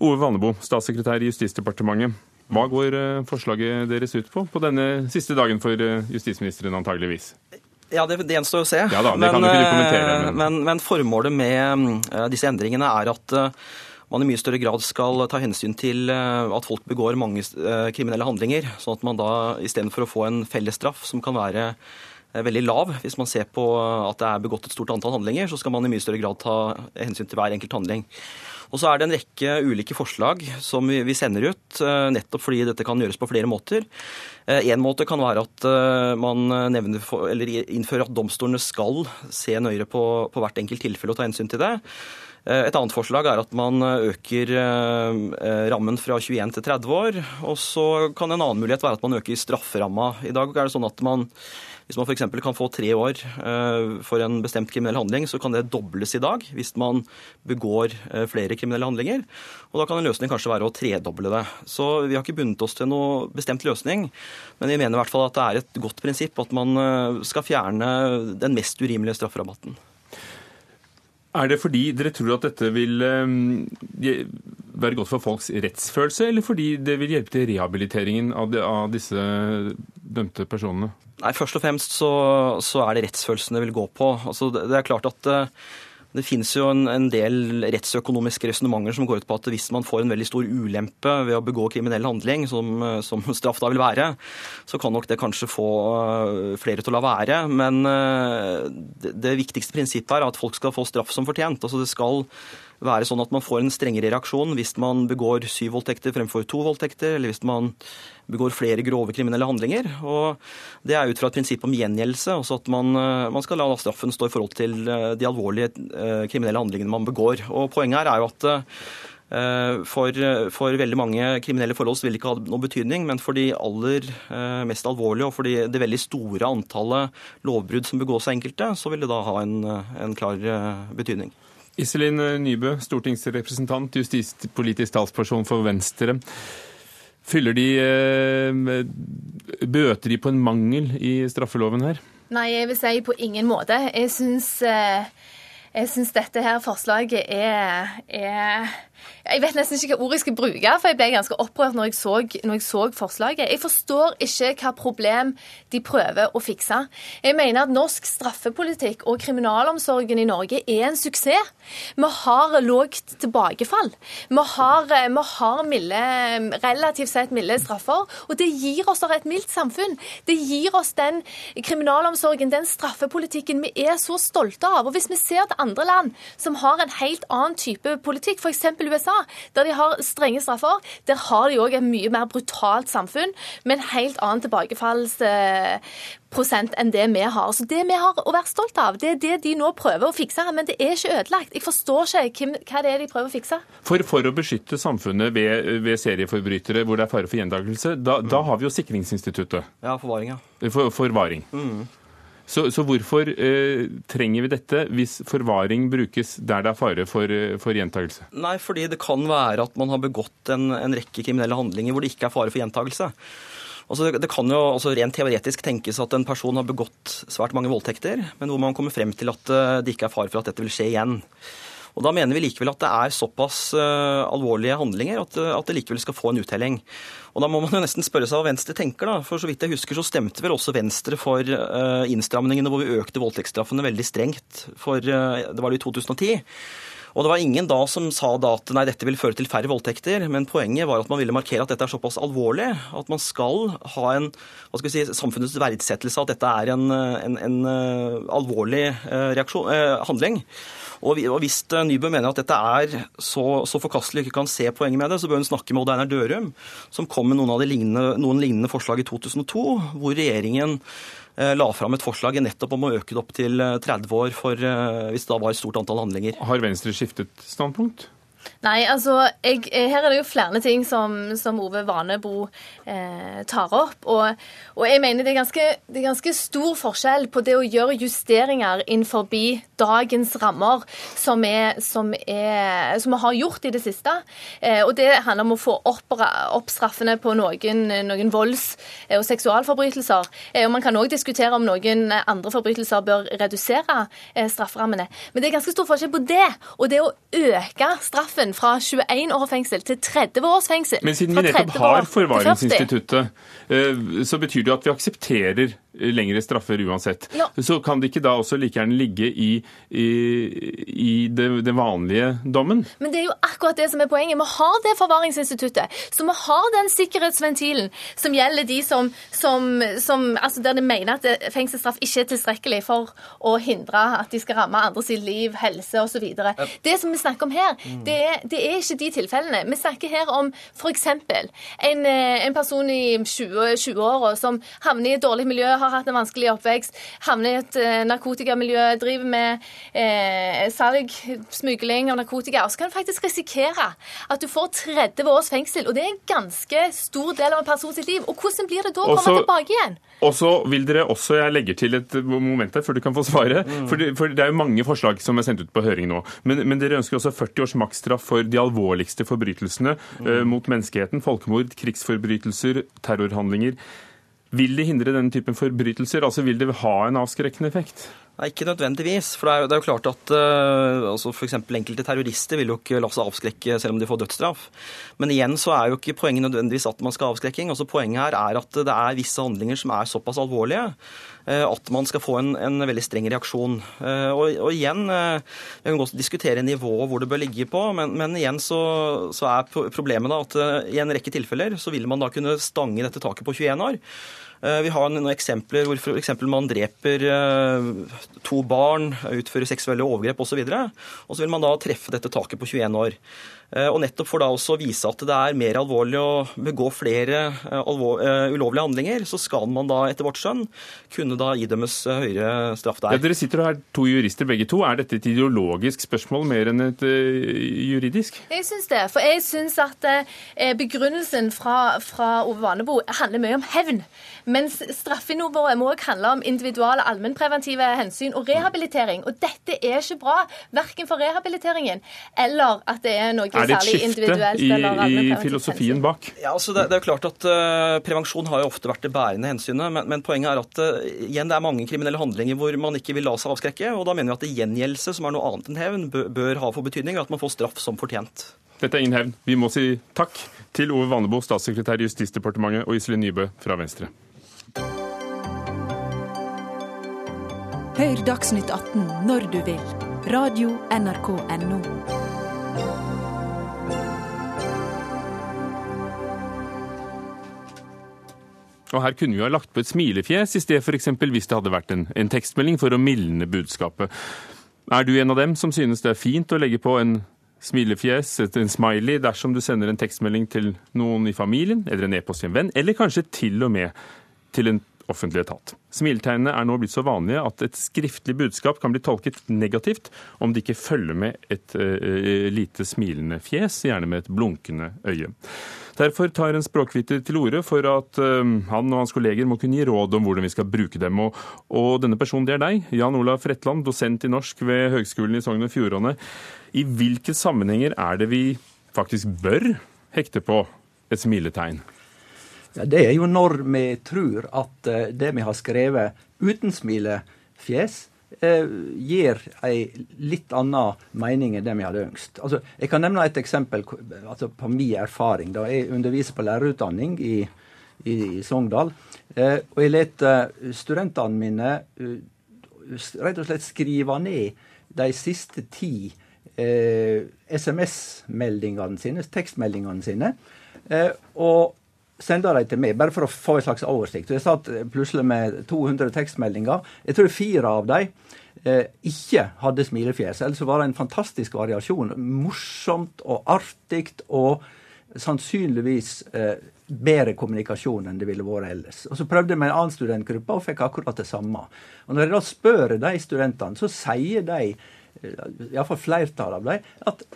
S1: Ove Vannebo, statssekretær i Justisdepartementet. Hva går forslaget deres ut på på denne siste dagen for justisministeren, antageligvis?
S11: Ja, det, det gjenstår å se.
S1: Ja da, det men, kan du ikke kommentere.
S11: Men... Men, men formålet med disse endringene er at man i mye større grad skal ta hensyn til eh, at folk begår mange eh, kriminelle handlinger. Sånn at man da istedenfor å få en fellesstraff som kan være veldig lav. Hvis man ser på at det er begått et stort antall handlinger, så skal man i mye større grad ta hensyn til hver enkelt handling. Og så er det en rekke ulike forslag som vi sender ut, nettopp fordi dette kan gjøres på flere måter. En måte kan være at man nevner, innfører at domstolene skal se nøyere på, på hvert enkelt tilfelle og ta hensyn til det. Et annet forslag er at man øker rammen fra 21 til 30 år. Og så kan en annen mulighet være at man øker strafferamma. I dag er det sånn at man hvis man f.eks. kan få tre år eh, for en bestemt kriminell handling, så kan det dobles i dag hvis man begår eh, flere kriminelle handlinger. Og da kan en løsning kanskje være å tredoble det. Så vi har ikke bundet oss til noe bestemt løsning, men vi mener i hvert fall at det er et godt prinsipp at man eh, skal fjerne den mest urimelige strafferabatten.
S1: Er det fordi dere tror at dette vil være godt for folks rettsfølelse, eller fordi det vil hjelpe til rehabiliteringen av, disse dømte personene?
S11: Nei, Først og fremst så, så er det rettsfølelsen det vil gå på. Altså, det, er klart at uh, det finnes jo en, en del rettsøkonomiske resonnementer som går ut på at hvis man får en veldig stor ulempe ved å begå kriminell handling, som, eh, som, straff da vil være, så kan nok det kanskje få uh, flere til å la være. Men uh, det, det, viktigste prinsippet er at folk skal få straff som fortjent. Altså det skal være sånn at man får en strengere reaksjon hvis man begår syv voldtekter fremfor to voldtekter, eller hvis man begår flere grove kriminelle handlinger. Og Det er ut fra et prinsipp om gjengjeldelse, også at man, eh, man, skal la straffen stå i forhold til eh, de alvorlige eh, kriminelle handlingene man begår. Og Poenget her er jo at for, for, veldig mange kriminelle forhold vil det ikke ha noen betydning, men for de aller mest alvorlige og for de, det veldig store antallet lovbrudd som begås av enkelte, så vil det da ha en, en klar betydning.
S1: Iselin Nybø, stortingsrepresentant, justispolitisk talsperson for Venstre. Fyller de eh, Bøter de på en mangel i straffeloven her?
S12: Nei, jeg vil si på ingen måte. Jeg syns, eh, jeg syns dette her forslaget er, er jeg vet nesten ikke hva ord jeg skal bruke, for jeg ble ganske opprørt når jeg, så, når jeg så forslaget. Jeg forstår ikke hva problem de prøver å fikse. Jeg mener at norsk straffepolitikk og kriminalomsorgen i Norge er en suksess. Vi har lågt tilbakefall. Vi har, vi har milde, relativt sett milde straffer. Og det gir oss et mildt samfunn. Det gir oss den kriminalomsorgen, den straffepolitikken vi er så stolte av. Og hvis vi ser til andre land som har en helt annen type politikk, f.eks. USA, der de har strenge straffer. Der har de òg et mye mer brutalt samfunn, med en helt annen tilbakefallsprosent enn det vi har. Så Det vi har å være stolt av, det er det de nå prøver å fikse. Men det er ikke ødelagt. Jeg forstår ikke hva det er de prøver å fikse.
S1: For, for å beskytte samfunnet ved, ved, serieforbrytere hvor det er fare for gjentakelse, da, da, har vi jo sikringsinstituttet.
S11: Ja, forvaring, ja.
S1: For, forvaring. Mm. Så, så hvorfor eh, trenger vi dette hvis forvaring brukes der det er fare for, eh, for gjentakelse?
S11: Nei, fordi det kan være at man har begått en, en rekke kriminelle handlinger hvor det ikke er fare for gjentakelse. Altså, det kan jo altså, rent teoretisk tenkes at en person har begått svært mange voldtekter, men hvor man kommer frem til at eh, det ikke er fare for at dette vil skje igjen. Og Da mener vi likevel at det er såpass uh, alvorlige handlinger at, uh, at, det likevel skal få en uttelling. Og Da må man jo nesten spørre seg hva Venstre tenker. da, for Så vidt jeg husker så stemte vel også Venstre for uh, innstramningene hvor vi økte voldtektsstraffene veldig strengt. For Det var det i 2010. Og det var ingen da som sa da at nei, dette vil føre til færre voldtekter, men poenget var at man ville markere at dette er såpass alvorlig at man skal ha en hva skal vi si, samfunnets verdsettelse at dette er en, en, en alvorlig reaksjon, handling. Og, hvis eh, Nybø mener at dette er så, så forkastelig og ikke kan se poenget med det, så bør hun snakke med Odd Einar Dørum, som kom med noen, lignende, noen lignende forslag i 2002, hvor regjeringen eh, la fram et forslag nettopp om å øke det opp til 30 eh, år for, hvis det da var et stort antall handlinger.
S1: Har Venstre skiftet standpunkt?
S12: Nei, altså, jeg, Her er det jo flere ting som, som Ove Vanebo eh, tar opp. Og, og, jeg mener det er, ganske, det er, ganske, stor forskjell på det å gjøre justeringer innenfor dagens rammer, som, er, som, er, som vi har gjort i det siste. Eh, og Det handler om å få opp, opp straffene på noen, noen volds- og seksualforbrytelser. Eh, og Man kan òg diskutere om noen andre forbrytelser bør redusere eh, strafferammene. Men det er ganske stor forskjell på det og det å øke straffen fra 21 år fengsel til 30 års fengsel.
S1: Men siden vi nettopp har forvaringsinstituttet, eh, så betyr det at vi aksepterer lengre straffer uansett.
S12: Ja.
S1: Så kan det ikke da også like gjerne ligge i, i, i det, det, vanlige dommen?
S12: Men det er jo akkurat det som er poenget. Vi har det forvaringsinstituttet. Så vi har den sikkerhetsventilen som gjelder de som, som, som altså der de mener at fengselsstraff ikke er tilstrekkelig for å hindre at de skal ramme andre sitt liv, helse osv. Det som vi snakker om her, det er, det er ikke de tilfellene. Vi snakker her om f.eks. En, eh, en person i 20 20-åra som havner i et dårlig miljø, har hatt en vanskelig oppvekst, havner i et eh, narkotikamiljø, driver med eh, salg, smugling av narkotika, og så kan du faktisk risikere at du får 30 års fengsel. Og det er en ganske stor del av en person sitt liv. Og hvordan blir det da å komme tilbake igjen?
S1: Og så vil dere også, Jeg legger til et moment her før du kan få svare. For, det, for det er jo mange forslag som er sendt ut på høring nå. Men, men dere ønsker også 40 års maksstraff for de alvorligste forbrytelsene eh, mot menneskeheten. Folkemord, krigsforbrytelser, terrorhandlinger. Vil det hindre denne typen forbrytelser? Altså Vil det ha en avskrekkende effekt?
S11: Nei, ikke nødvendigvis. For det er jo, det er jo klart at uh, altså f.eks. enkelte terrorister vil jo ikke la seg avskrekke selv om de får dødsstraff. Men igjen så er jo ikke poenget nødvendigvis at man skal ha avskrekking. Altså Poenget her er at det er visse handlinger som er såpass alvorlige uh, at man skal få en, en veldig streng reaksjon. Uh, og, og igjen, uh, Vi kan godt diskutere nivået hvor det bør ligge på, men, men igjen så, så er problemet da at i en rekke tilfeller så vil man da kunne stange dette taket på 21 år. Eh, Vi har noen eksempler hvor eksempel man dreper eh, to barn, utfører seksuelle overgrep osv. Og, så og så vil man da treffe dette taket på 21 år. Eh, Og nettopp for da også å vise at det er mer alvorlig å begå flere alvor, ulovlige handlinger, så skal man da etter vårt skjønn kunne da idømmes høyere straff der.
S1: Ja, dere sitter her to jurister begge to. Er dette et ideologisk spørsmål mer enn et juridisk?
S12: Jeg syns det. For jeg syns at begrunnelsen fra, fra Ove Vanebo handler mye om hevn. Mens straffenivået må også handle om individuale allmennpreventive hensyn og rehabilitering. Og dette er ikke bra, verken for rehabiliteringen eller at det er noe
S1: Er det et
S12: særlig
S1: skifte
S12: individuelt
S1: i,
S12: eller
S1: i
S12: hensyn?
S1: filosofien bak?
S11: Ja, altså det, det er jo klart at uh, Prevensjon har jo ofte vært det bærende hensynet, men, men poenget er at uh, igjen, det er mange kriminelle handlinger hvor man ikke vil la seg avskrekke. og Da mener vi at det gjengjeldelse, som er noe annet enn hevn, bør, bør ha for betydning, og at man får straff som fortjent.
S1: Dette er ingen hevn. Vi må si takk til Ove Vannebo, statssekretær i Justisdepartementet, og Iselin Nybø fra Venstre.
S13: Hør Dagsnytt 18 når du vil. Radio NRK Radio.nrk.no.
S1: Og her kunne vi ha lagt på et smilefjes i sted, f.eks. hvis det hadde vært en, en tekstmelding for å mildne budskapet. Er du en av dem som synes det er fint å legge på en smilefjes, en smiley, dersom du sender en tekstmelding til noen i familien, eller en e-post til en venn, eller kanskje til og med til en offentlig etat? Smiletegnene er nå blitt så vanlige at et skriftlig budskap kan bli tolket negativt om det ikke følger med et uh, lite smilende fjes, gjerne med et blunkende øye. Derfor tar en språkviter til orde for at uh, han og hans kolleger må kunne gi råd om hvordan vi skal bruke dem. Og, og denne personen det er deg, Jan Olav Fretland, dosent i norsk ved Høgskolen i Sogn og Fjordane. I hvilke sammenhenger er det vi faktisk bør hekte på et smiletegn?
S14: Ja, det er jo når vi tror at eh, det vi har skrevet uten smilefjes, eh, gir ei litt annen mening enn det vi hadde ønskt. Altså, jeg kan nevne et eksempel altså, på min erfaring. Da jeg underviser på lærerutdanning i, i, i Sogndal. Eh, og jeg lar studentene mine eh, rett og slett skrive ned de siste ti eh, SMS-meldingene sine, tekstmeldingene sine. Eh, og sende dem til meg, bare for å få en slags oversikt. Jeg satt plutselig med 200 tekstmeldinger. Jeg tror fire av dem eh, ikke hadde smilefjes. Ellers var det en fantastisk variasjon. Morsomt og artig og sannsynligvis eh, bedre kommunikasjon enn det ville vært ellers. Og Så prøvde jeg med en annen studentgruppe og fikk akkurat det samme. Og Når jeg da spør de studentene, så sier de, eh, iallfall flertallet av dem, at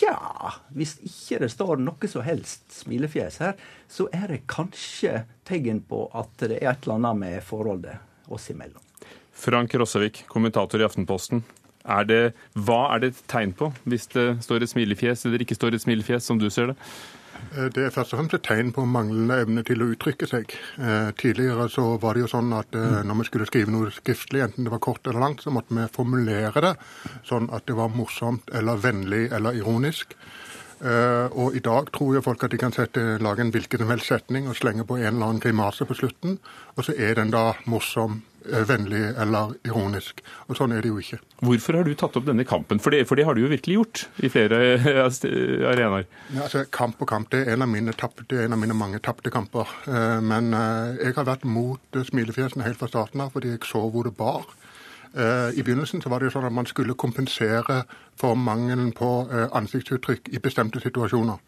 S14: ja, hvis ikke det står noe som helst smilefjes her, så er det kanskje tegn på at det er et eller annet med forholdet oss imellom.
S1: Frank Rossevik, kommentator i Aftenposten. Er det, hva er det et tegn på hvis det står et smilefjes eller ikke står et smilefjes, som du ser det?
S15: Eh, Det er først og fremst et tegn på manglende evne til å uttrykke seg. Eh, tidligere så var det jo sånn at eh, når vi skulle skrive noe skriftlig, enten det var kort eller langt, så måtte vi formulere det sånn at det var morsomt eller vennlig eller ironisk. Og i dag tror jo folk at de kan sette, lage en hvilken som helst setning og slenge på en eller annen grimase på slutten, og så er den da morsom, vennlig eller ironisk. Og sånn er det jo ikke.
S1: Hvorfor har du tatt opp denne kampen? For det, for det har du jo virkelig gjort i flere arenaer.
S15: Ja, altså, kamp og kamp det er en av mine, tappte, en av mine mange tapte kamper. Uh, men jeg har vært mot smilefjesene helt fra starten av fordi jeg så hvor det bar. Eh, I begynnelsen så var det jo sånn at man skulle kompensere for mangelen på eh, ansiktsuttrykk i bestemte situasjoner.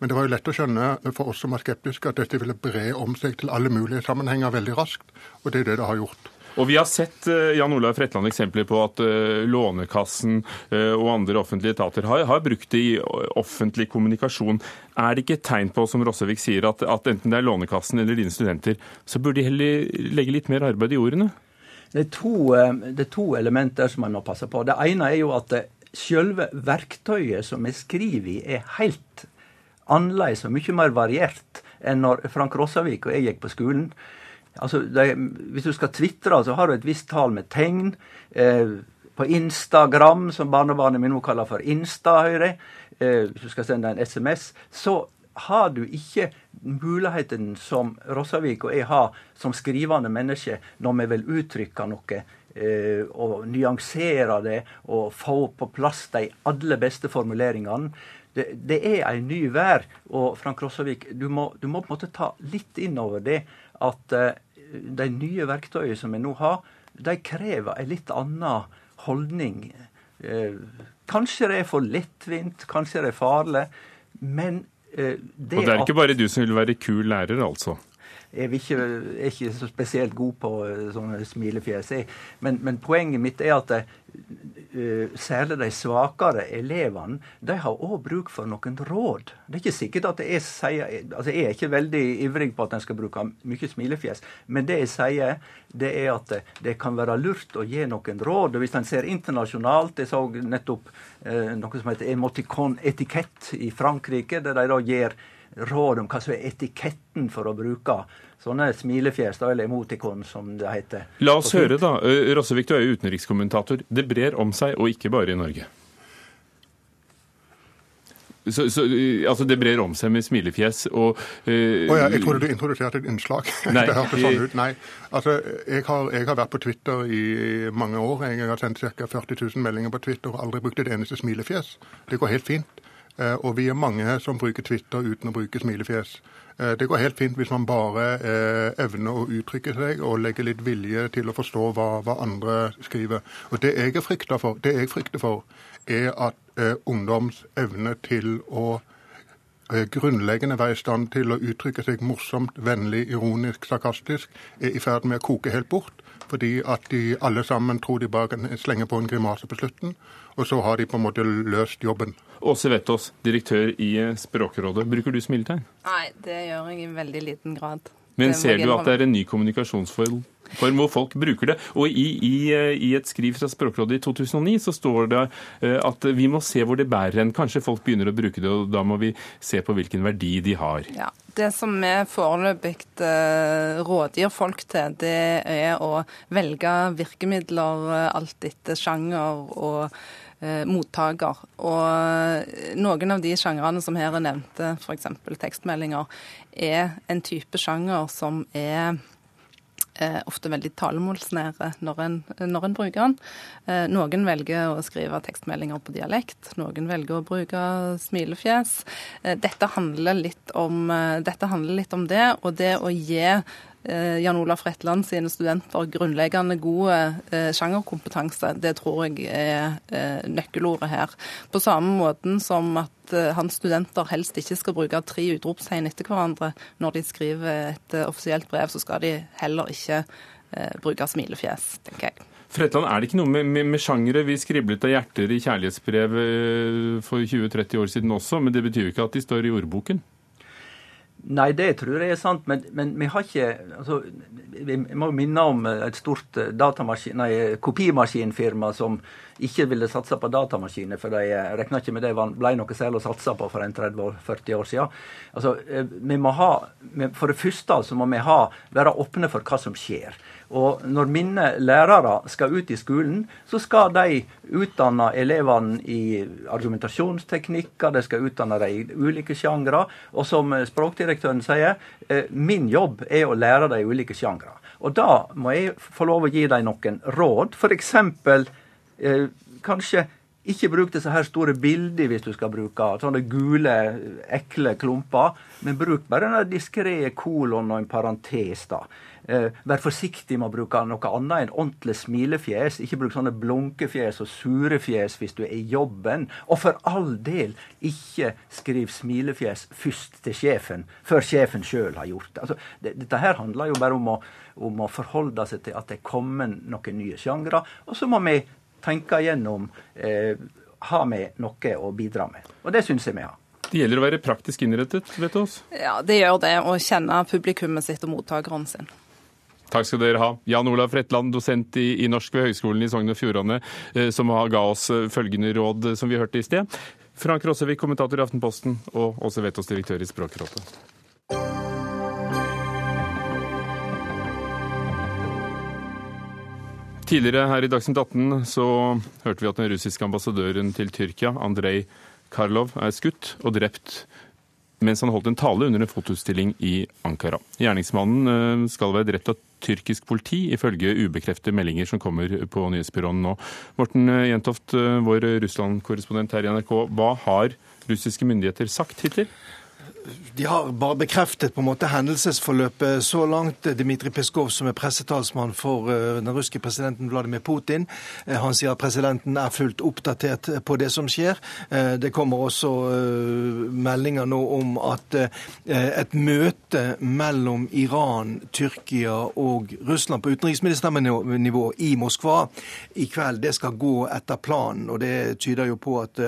S15: Men det var jo lett å skjønne for oss som var skeptiske at dette ville bre om seg til alle mulige sammenhenger veldig raskt, og det er det det har gjort.
S1: Og Vi har sett eh, Jan Olav Fretland, eksempler på at Lånekassen og andre offentlige etater har, har, brukt det i offentlig kommunikasjon. Er det ikke et tegn på, som Rossevik sier, at, at enten det er Lånekassen eller dine studenter, så burde de heller legge litt mer arbeid i ordene?
S14: Det er, to, eh, det er to elementer som man må passe på. Det ene er jo at selve verktøyet som vi skriver i, er helt annerledes og mye mer variert enn når Frank Rossavik og jeg gikk på skolen. Altså, det, Hvis du skal tvitre, så har du et visst tall med tegn. Eh, på Instagram, som barnebarnet mitt nå kaller for Insta, hører jeg, eh, hvis du skal sende en SMS, så har du ikke muligheten som Rossavik og jeg har som skrivende menneske når vi vil uttrykke noe eh, og nyansere det og få på plass de aller beste formuleringene. Det, det er en ny vær. Og Frank Rossavik, du må, du må, på en måte ta litt inn over det at eh, de nye verktøyene som vi nå har, de krever en litt annen holdning. Eh, kanskje det er for lettvint, kanskje det er farlig. Men
S1: det at og det er ikke bare du som vil være kul lærer, altså?
S14: Jeg er ikke, er ikke så spesielt god på eh, sånne smilefjes. Men, men, poenget mitt er at uh, særlig de svakere elevene de har òg bruk for noen råd. Det er ikke sikkert at jeg sier altså Jeg er ikke veldig ivrig på at en skal bruke mye smilefjes. Men det jeg sier, det er at det kan være lurt å gi noen råd. og Hvis en ser internasjonalt Jeg så nettopp uh, noe som heter emoticon etikett i Frankrike, der de da gir råd om hva som er etiketten for å bruke sånne smilefjes, da, eller emotikon, som det heter.
S1: La oss høre, da. Rossevik, du er jo utenrikskommentator. Det brer om seg, og ikke bare i Norge. Så, så, altså Det brer om seg med smilefjes og
S15: uh, oh ja, Jeg trodde du introduserte et innslag. Nei, det hørtes sånn ut. Nei. Altså, jeg har, jeg har, vært på Twitter i mange år. Jeg har sendt ca. 40 000 meldinger på Twitter og aldri brukt et eneste smilefjes. Det går helt fint. Eh, og vi er mange som bruker Twitter uten å bruke smilefjes. Eh, det går helt fint hvis man bare eh, evner å uttrykke seg og legger litt vilje til å forstå hva, hva andre skriver. Og Det jeg, for, det jeg frykter for, er at ungdoms evne til å grunnleggende være i stand til å uttrykke seg morsomt, vennlig, ironisk, sarkastisk, er i ferd med å koke helt bort. Fordi at de alle sammen tror de bare kan slenge på en grimase på slutten. Og så har de på en måte løst jobben.
S1: Åse Vettås, direktør i Språkrådet. Bruker du smiletegn?
S16: Nei, det gjør jeg i veldig liten grad.
S1: Men ser du at det er en ny kommunikasjonsform hvor folk bruker det? Og i, i, i, et skriv fra Språkrådet i 2009 så står det eh, at vi må se hvor det bærer hen. Kanskje folk begynner å bruke det, og da må vi se på hvilken verdi de har.
S16: Ja, Det som vi foreløpig uh, rådgir folk til, det er å velge virkemidler alt etter sjanger og eh, mottaker. Og eh, noen av de sjangrene som her er nevnte, f.eks. tekstmeldinger, er en type sjanger som er eh, ofte veldig talemålsnære når en, når en bruker den. Eh, noen velger å skrive tekstmeldinger på dialekt, noen velger å bruke smilefjes. Eh, dette, handler om, eh, dette handler litt om det, og det å gi Eh, Jan Olaf Retland sine studenter grunnleggende god eh, sjangerkompetanse. Det tror jeg er eh, nøkkelordet her. På samme måten som at hans studenter helst ikke skal bruke tre utropstegn etter hverandre når de skriver et offisielt brev, så skal de heller ikke bruke smilefjes, tenker jeg.
S1: Fretland, er det ikke noe med, med, med sjangere? Vi skriblet av hjerter i kjærlighetsbrev for 20-30 år siden også, men det betyr jo ikke at de står i ordboken?
S14: Nei, det tror jeg er sant, men, men vi har ikke altså, Vi må minne om et stort eh, nei, kopimaskinfirma som ikke ville satse på datamaskiner, for de eh, regna ikke med det ble noe særlig å satse på for en 30-40 år siden. Altså, eh, vi må ha, For det første så må vi ha, være åpne for hva som skjer. Og når mine lærere skal ut i skolen, så skal de utdanne elevene i argumentasjonsteknikker, de skal utdanne dem i ulike sjangre. Og som språkdirektøren sier, eh, min jobb er å lære dem ulike sjangre. Og da må jeg få lov å gi dem noen råd. F.eks. Eh, kanskje ikke bruk disse her store bilder hvis du skal bruke sånne gule, ekle klumper. Men bruk bare en diskré kolon og en parentes. da. Eh, vær forsiktig med å bruke noe annet enn ordentlig smilefjes. Ikke bruk sånne blunkefjes og sure fjes hvis du er i jobben. Og for all del, ikke skriv smilefjes først til sjefen, før sjefen sjøl har gjort det. Altså, det. Dette her handler jo bare om å, om å forholde seg til at det er kommet noen nye sjangre. Og så må vi tenke igjennom eh, har vi noe å bidra med. Og det syns jeg vi har.
S1: Det gjelder å være praktisk innrettet, vet du oss?
S16: Ja, det gjør det. Å kjenne publikummet sitt og mottakeren sin.
S1: Takk skal dere ha. Jan Olav Fretland, dosent i, i norsk ved Høgskolen i Sogn og Fjordane, som som ga oss eh, følgende råd som vi hørte i sted. Frank Rossevik, kommentator i Aftenposten, og Åse Vetås, direktør i Språkrådet. Tidligere her i Dagsnytt 18 så hørte vi at den russiske ambassadøren til Tyrkia, Andrej Karlov, er skutt og drept mens han holdt en tale under en fotoutstilling i Ankara. Gjerningsmannen eh, skal være drept av tyrkisk politi, ifølge ubekreftede meldinger som kommer på nyhetsbyråene nå. Morten eh, Jentoft, eh, vår Russland-korrespondent her i NRK. Hva har russiske myndigheter sagt hittil?
S17: De har bare bekreftet på en måte hendelsesforløpet så langt. Dmitrij Peskov, som er pressetalsmann for eh, den russiske presidenten Vladimir Putin, eh, han sier at presidenten er fullt oppdatert på det som skjer. Eh, det kommer også meldinger nå om at et møte mellom Iran, Tyrkia og Russland på utenriksministernivå i Moskva i kveld, det skal gå etter planen. Og det tyder jo på at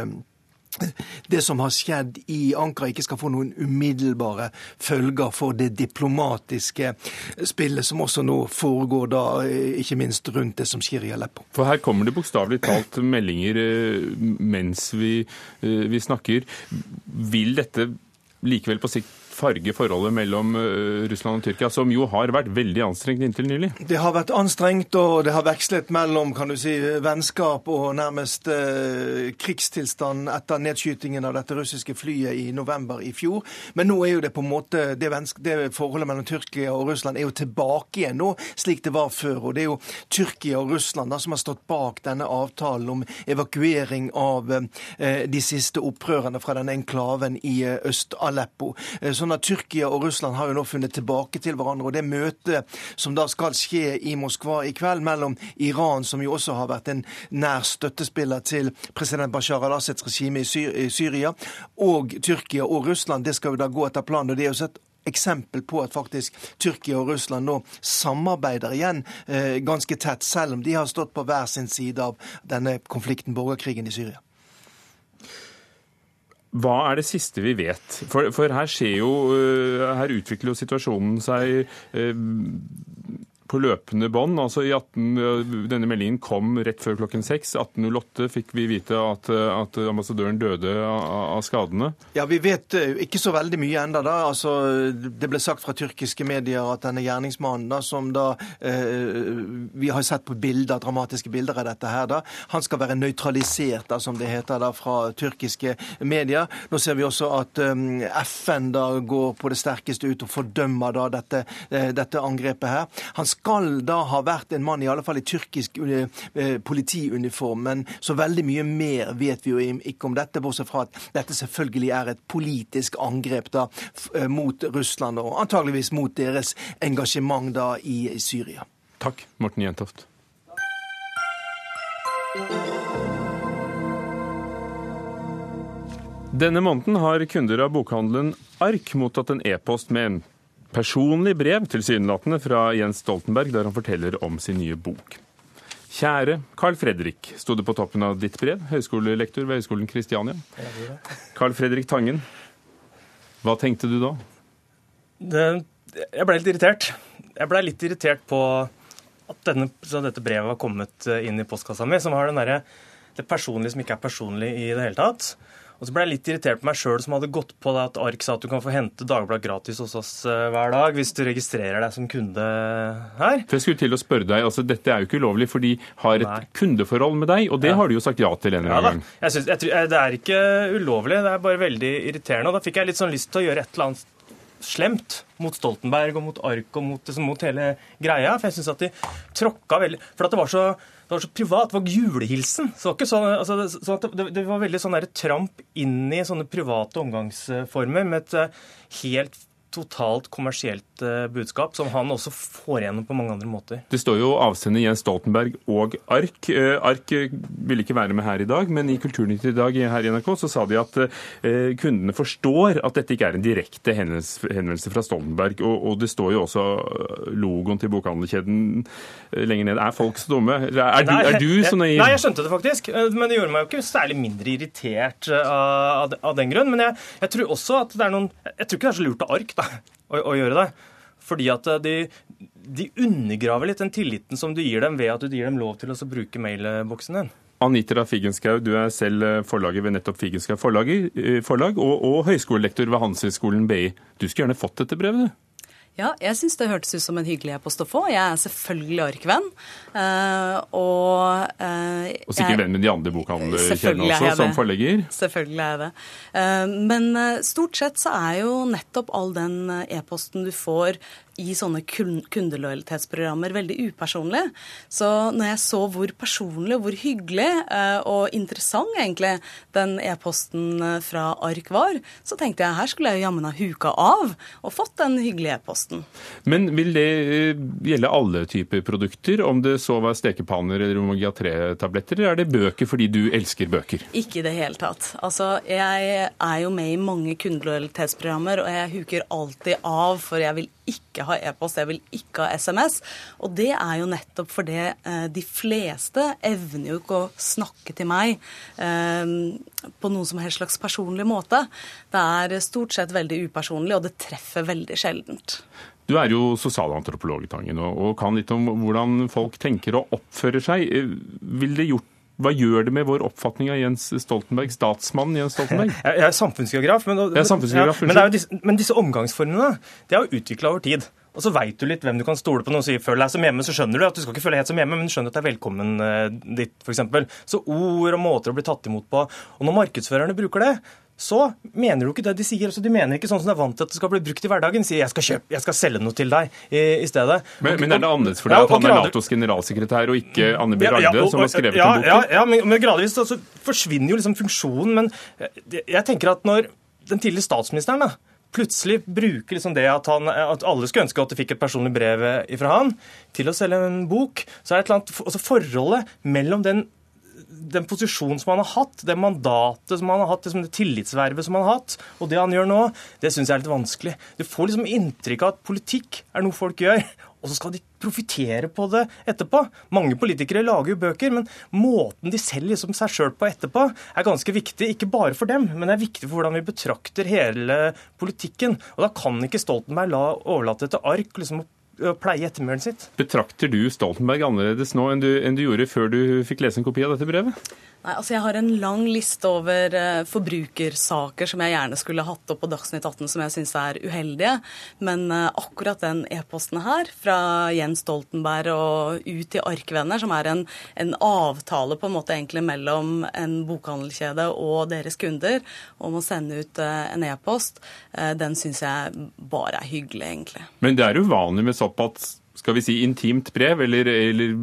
S17: det som har skjedd i Ankara, ikke skal få noen umiddelbare følger for det diplomatiske spillet som også nå foregår, da, ikke minst rundt det som skjer i Aleppo.
S1: For her kommer det bokstavelig talt meldinger eh, mens vi, eh, vi snakker. Vil dette likevel på sikt farge forholdet mellom eh, Russland og Tyrkia, som jo har vært veldig anstrengt inntil nylig?
S17: Det har vært anstrengt, og det har vekslet mellom kan du si, vennskap og nærmest eh, krigstilstand etter nedskytingen av dette russiske flyet i november i fjor. Men nå er jo det på en måte det, det forholdet mellom Tyrkia og Russland er jo tilbake igjen nå, slik det var før. Og det er jo Tyrkia og Russland da, som har stått bak denne avtalen om evakuering av eh, de siste opprørerne fra denne enklaven i eh, Øst-Aleppo. Eh, sånn at Tyrkia og Russland har jo nå funnet tilbake til hverandre. og Det møtet som da skal skje i Moskva i kveld mellom Iran, som jo også har vært en nær støttespiller til president Bashar al-Assads regime i Syria, og Tyrkia og Russland, det skal jo da gå etter planen. og det er jo sett eksempel på at faktisk Tyrkia og Russland nå samarbeider igjen eh, ganske tett, selv om de har stått på hver sin side av denne konflikten, borgerkrigen i Syria.
S1: Hva er det siste vi vet? For, for her, jo, øh, her utvikler jo situasjonen seg øh, på løpende bånd. Altså 18, denne meldingen kom rett før klokken seks. 18.08 fikk vi vite at, at ambassadøren døde av, av, skadene.
S17: Ja, Vi vet eh, ikke så veldig mye enda da. Altså, det ble sagt fra tyrkiske medier at denne gjerningsmannen, da, som da eh, Vi har sett på bilder, dramatiske bilder av dette her, da. Han skal være nøytralisert, da, som det heter da, fra tyrkiske medier. Nå ser vi også at um, eh, FN da går på det sterkeste ut og fordømmer da dette, dette angrepet her. Han skal da ha vært en mann, i alle fall i tyrkisk uh, politiuniform. Men så veldig mye mer vet vi jo ikke om dette, bortsett fra at dette selvfølgelig er et politisk angrep da uh, mot Russland, og antageligvis mot deres engasjement da i Syria.
S1: Takk, Morten Jentoft. Denne måneden har kunder av bokhandelen Ark mottatt en e-post med personlig brev tilsynelatende fra Jens Stoltenberg, der han forteller om sin nye bok. Kjære Carl Fredrik, sto det på toppen av ditt brev, høyskolelektor ved Høgskolen Kristiania. Carl Fredrik Tangen, hva tenkte du da?
S18: Det, jeg ble litt irritert. Jeg ble litt irritert på at denne, dette brevet var kommet inn i postkassa mi, som har der, det personlige som ikke er personlig i det hele tatt. Og så ble jeg litt irritert på meg sjøl som hadde gått på det at Ark sa at du kan få hente Dagbladet gratis hos oss eh, hver dag hvis du registrerer deg som kunde her.
S1: For jeg skulle til å spørre deg, altså Dette er jo ikke ulovlig, for de har et Nei. kundeforhold med deg, og det ja. har du jo sagt ja til en eller annen gang.
S18: Jeg synes, jeg, det er ikke ulovlig, det er bare veldig irriterende. Og da fikk jeg litt sånn lyst til å gjøre et eller annet slemt mot Stoltenberg og mot Ark og mot, liksom, mot hele greia. For jeg syns at de tråkka veldig For at det var så det var så privat. Det var julehilsen. Så det, var sånn, altså, så det, det, var veldig sånn der tramp inn i sånne private omgangsformer med et eh, helt totalt kommersielt uh, budskap, som han også får igjennom på mange andre måter.
S1: Det står jo avsender Jens Stoltenberg og ARK. Uh, ARK vil ikke være med her i dag, men i Kulturnytt i dag her i NRK så sa de at kundene forstår at dette ikke er en direkte henvendelse fra Stoltenberg. Og, det står jo også logoen til bokhandelkjeden lenger ned. Er folk så dumme? Er, du, er du så
S18: naiv? Nei, jeg skjønte det faktisk. Men det gjorde meg jo ikke særlig mindre irritert av den grunn. Men jeg, jeg, tror også at det er noen Jeg tror ikke det er så lurt av ARK da, å, å gjøre det. Fordi at eh, de, de, undergraver litt den tilliten som du gir dem ved at du gir dem lov til å bruke mailboksen din.
S1: Anitra Figenschou, du er selv forlaget forlager ved nettopp Figenschou eh, forlag og, og høyskolelektor ved Handelshøyskolen BI. Du skulle gjerne fått dette brevet, du?
S19: Ja, jeg syns det hørtes ut som en hyggelig e-post å få. Jeg er selvfølgelig arkvenn. Uh, og uh,
S1: Og sikkert venn med de andre bokhandlerkjedene også, som forlegger?
S19: Selvfølgelig er jeg det. Uh, men stort sett så er jo nettopp all den e-posten du får i sånne kundelojalitetsprogrammer veldig upersonlig. Så når jeg så hvor personlig hvor hyggelig eh, og interessant egentlig den e-posten eh, fra Ark var, så tenkte jeg her skulle jeg jammen ha huka av og fått den hyggelige e-posten.
S1: Men vil det eh, gjelde alle typer produkter, om det så var stekepanner eller omega-3-tabletter, eller er det bøker fordi du elsker bøker?
S19: Ikke i det hele tatt. Altså, jeg er jo med i mange kundelojalitetsprogrammer, og jeg huker alltid av, for jeg vil ikke ha e-post, jeg vil ikke ha SMS. Og det er jo nettopp fordi eh, de fleste evner jo ikke å snakke til meg eh, på noen som helst slags personlig måte. Det er stort sett veldig upersonlig, og det treffer veldig sjeldent.
S1: Du er jo sosialantropolog, i Tangen, og kan litt om hvordan folk tenker og oppfører seg. Eh, vil det gjort hva gjør det med vår oppfatning av Jens Stoltenberg, statsmannen Jens Stoltenberg?
S18: Jeg er samfunnsgeograf, men,
S1: er samfunnsgeograf,
S18: ja, men, disse, men disse omgangsformene de er jo utvikla over tid. Og så veit du litt hvem du kan stole på. Noen sier 'føl deg som hjemme', så skjønner du at du skal ikke føle deg helt som hjemme, men du skjønner at det er velkommen uh, ditt, f.eks. Så ord og måter å bli tatt imot på. Og når markedsførerne bruker det, så mener du ikke det de sier. Altså, de mener ikke sånn som de er vant til at det skal bli brukt i hverdagen. Sier jeg skal, kjøpe, jeg skal selge noe til deg i, i stedet.
S1: Men, men, er det annerledes fordi ja, at han er Natos generalsekretær og ikke Anne B. Ragde, ja, ja, som har skrevet
S18: ja,
S1: en bok?
S18: Ja, ja men, men, gradvis altså, forsvinner jo liksom funksjonen. Men jeg tenker at når den tidligere statsministeren da, plutselig bruker liksom det at, han, at, alle skulle ønske at de fikk et personlig brev fra han, til å selge en bok, så er det et eller annet, altså forholdet mellom den den posisjonen som han har hatt, det mandatet som han har hatt, det tillitsvervet som han har hatt, og det han gjør nå, det syns jeg er litt vanskelig. Du får liksom inntrykk av at politikk er noe folk gjør, og så skal de profitere på det etterpå. Mange politikere lager jo bøker, men måten de selger liksom seg sjøl på etterpå, er ganske viktig. Ikke bare for dem, men det er viktig for hvordan vi betrakter hele politikken. Og da kan ikke Stoltenberg la overlate til ark liksom, pleie ettermælet sitt.
S1: Betrakter du Stoltenberg annerledes nå enn du, enn du gjorde før du fikk lese en kopi av dette brevet?
S19: Nei, altså Jeg har en lang liste over uh, forbrukersaker som jeg gjerne skulle hatt opp på Dagsnytt 18 som jeg syns er uheldige. Men uh, akkurat den e-posten her, fra Jens Stoltenberg og ut til Arkvenner, som er en, en, avtale på en måte egentlig mellom en bokhandelkjede og deres kunder om å sende ut uh, en e-post, den syns jeg bare er hyggelig, egentlig.
S1: Men det er uvanlig med såpass skal vi si, intimt brev, eller, eller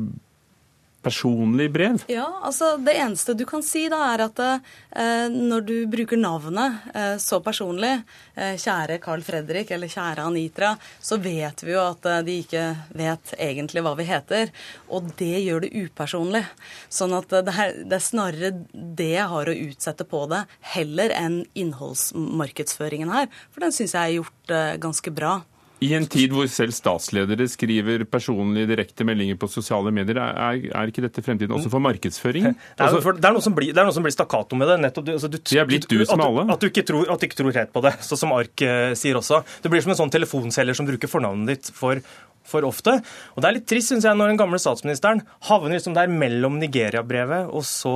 S1: personlig brev?
S19: Ja, altså det eneste du kan si da, er at eh, når du bruker navnet eh, så personlig, eh, kjære Carl Fredrik eller kjære Anitra, så vet vi jo at eh, de ikke vet egentlig hva vi heter. Og det gjør det upersonlig. Sånn at eh, det er, det er snarere det jeg har å utsette på det, heller enn innholdsmarkedsføringen her. For den syns jeg er gjort eh, ganske bra.
S1: I en tid hvor selv statsledere skriver personlige direkte meldinger på sosiale medier, er, er ikke dette fremtiden også for markedsføring?
S18: Det er, for, det er, noe, som blir, det er noe som blir stakkato med det. nettopp. Du, altså, du,
S1: det er blitt du som alle.
S18: At, du ikke tror, at du ikke tror helt på det, så som Ark uh, sier også. Det blir som en sånn telefonselger som bruker fornavnet ditt for for ofte. Og Det er litt trist synes jeg, når den gamle statsministeren havner liksom der mellom Nigeria-brevet og så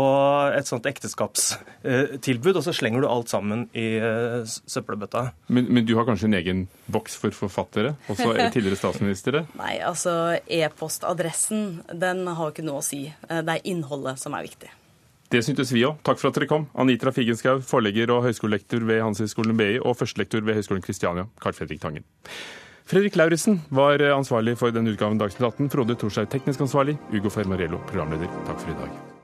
S18: et sånt ekteskapstilbud, og så slenger du alt sammen i uh, søppelbøtta.
S1: Men, men, du har kanskje en egen boks for forfattere, også tidligere statsministre?
S19: Nei, altså e-postadressen, den har jo ikke noe å si. Eh, det er innholdet som er viktig.
S1: Det syntes vi òg. Takk for at dere kom. Anitra Figenschou, forlegger og høyskolelektor ved Handelshøyskolen BI, og førstelektor ved Høgskolen Kristiania, Carl Fredrik Tangen. Fredrik Lauritzen var ansvarlig for denne utgaven Dagsnytt 18. Frode Thorshaug teknisk ansvarlig. Ugo Fermarello programleder. Takk for i dag.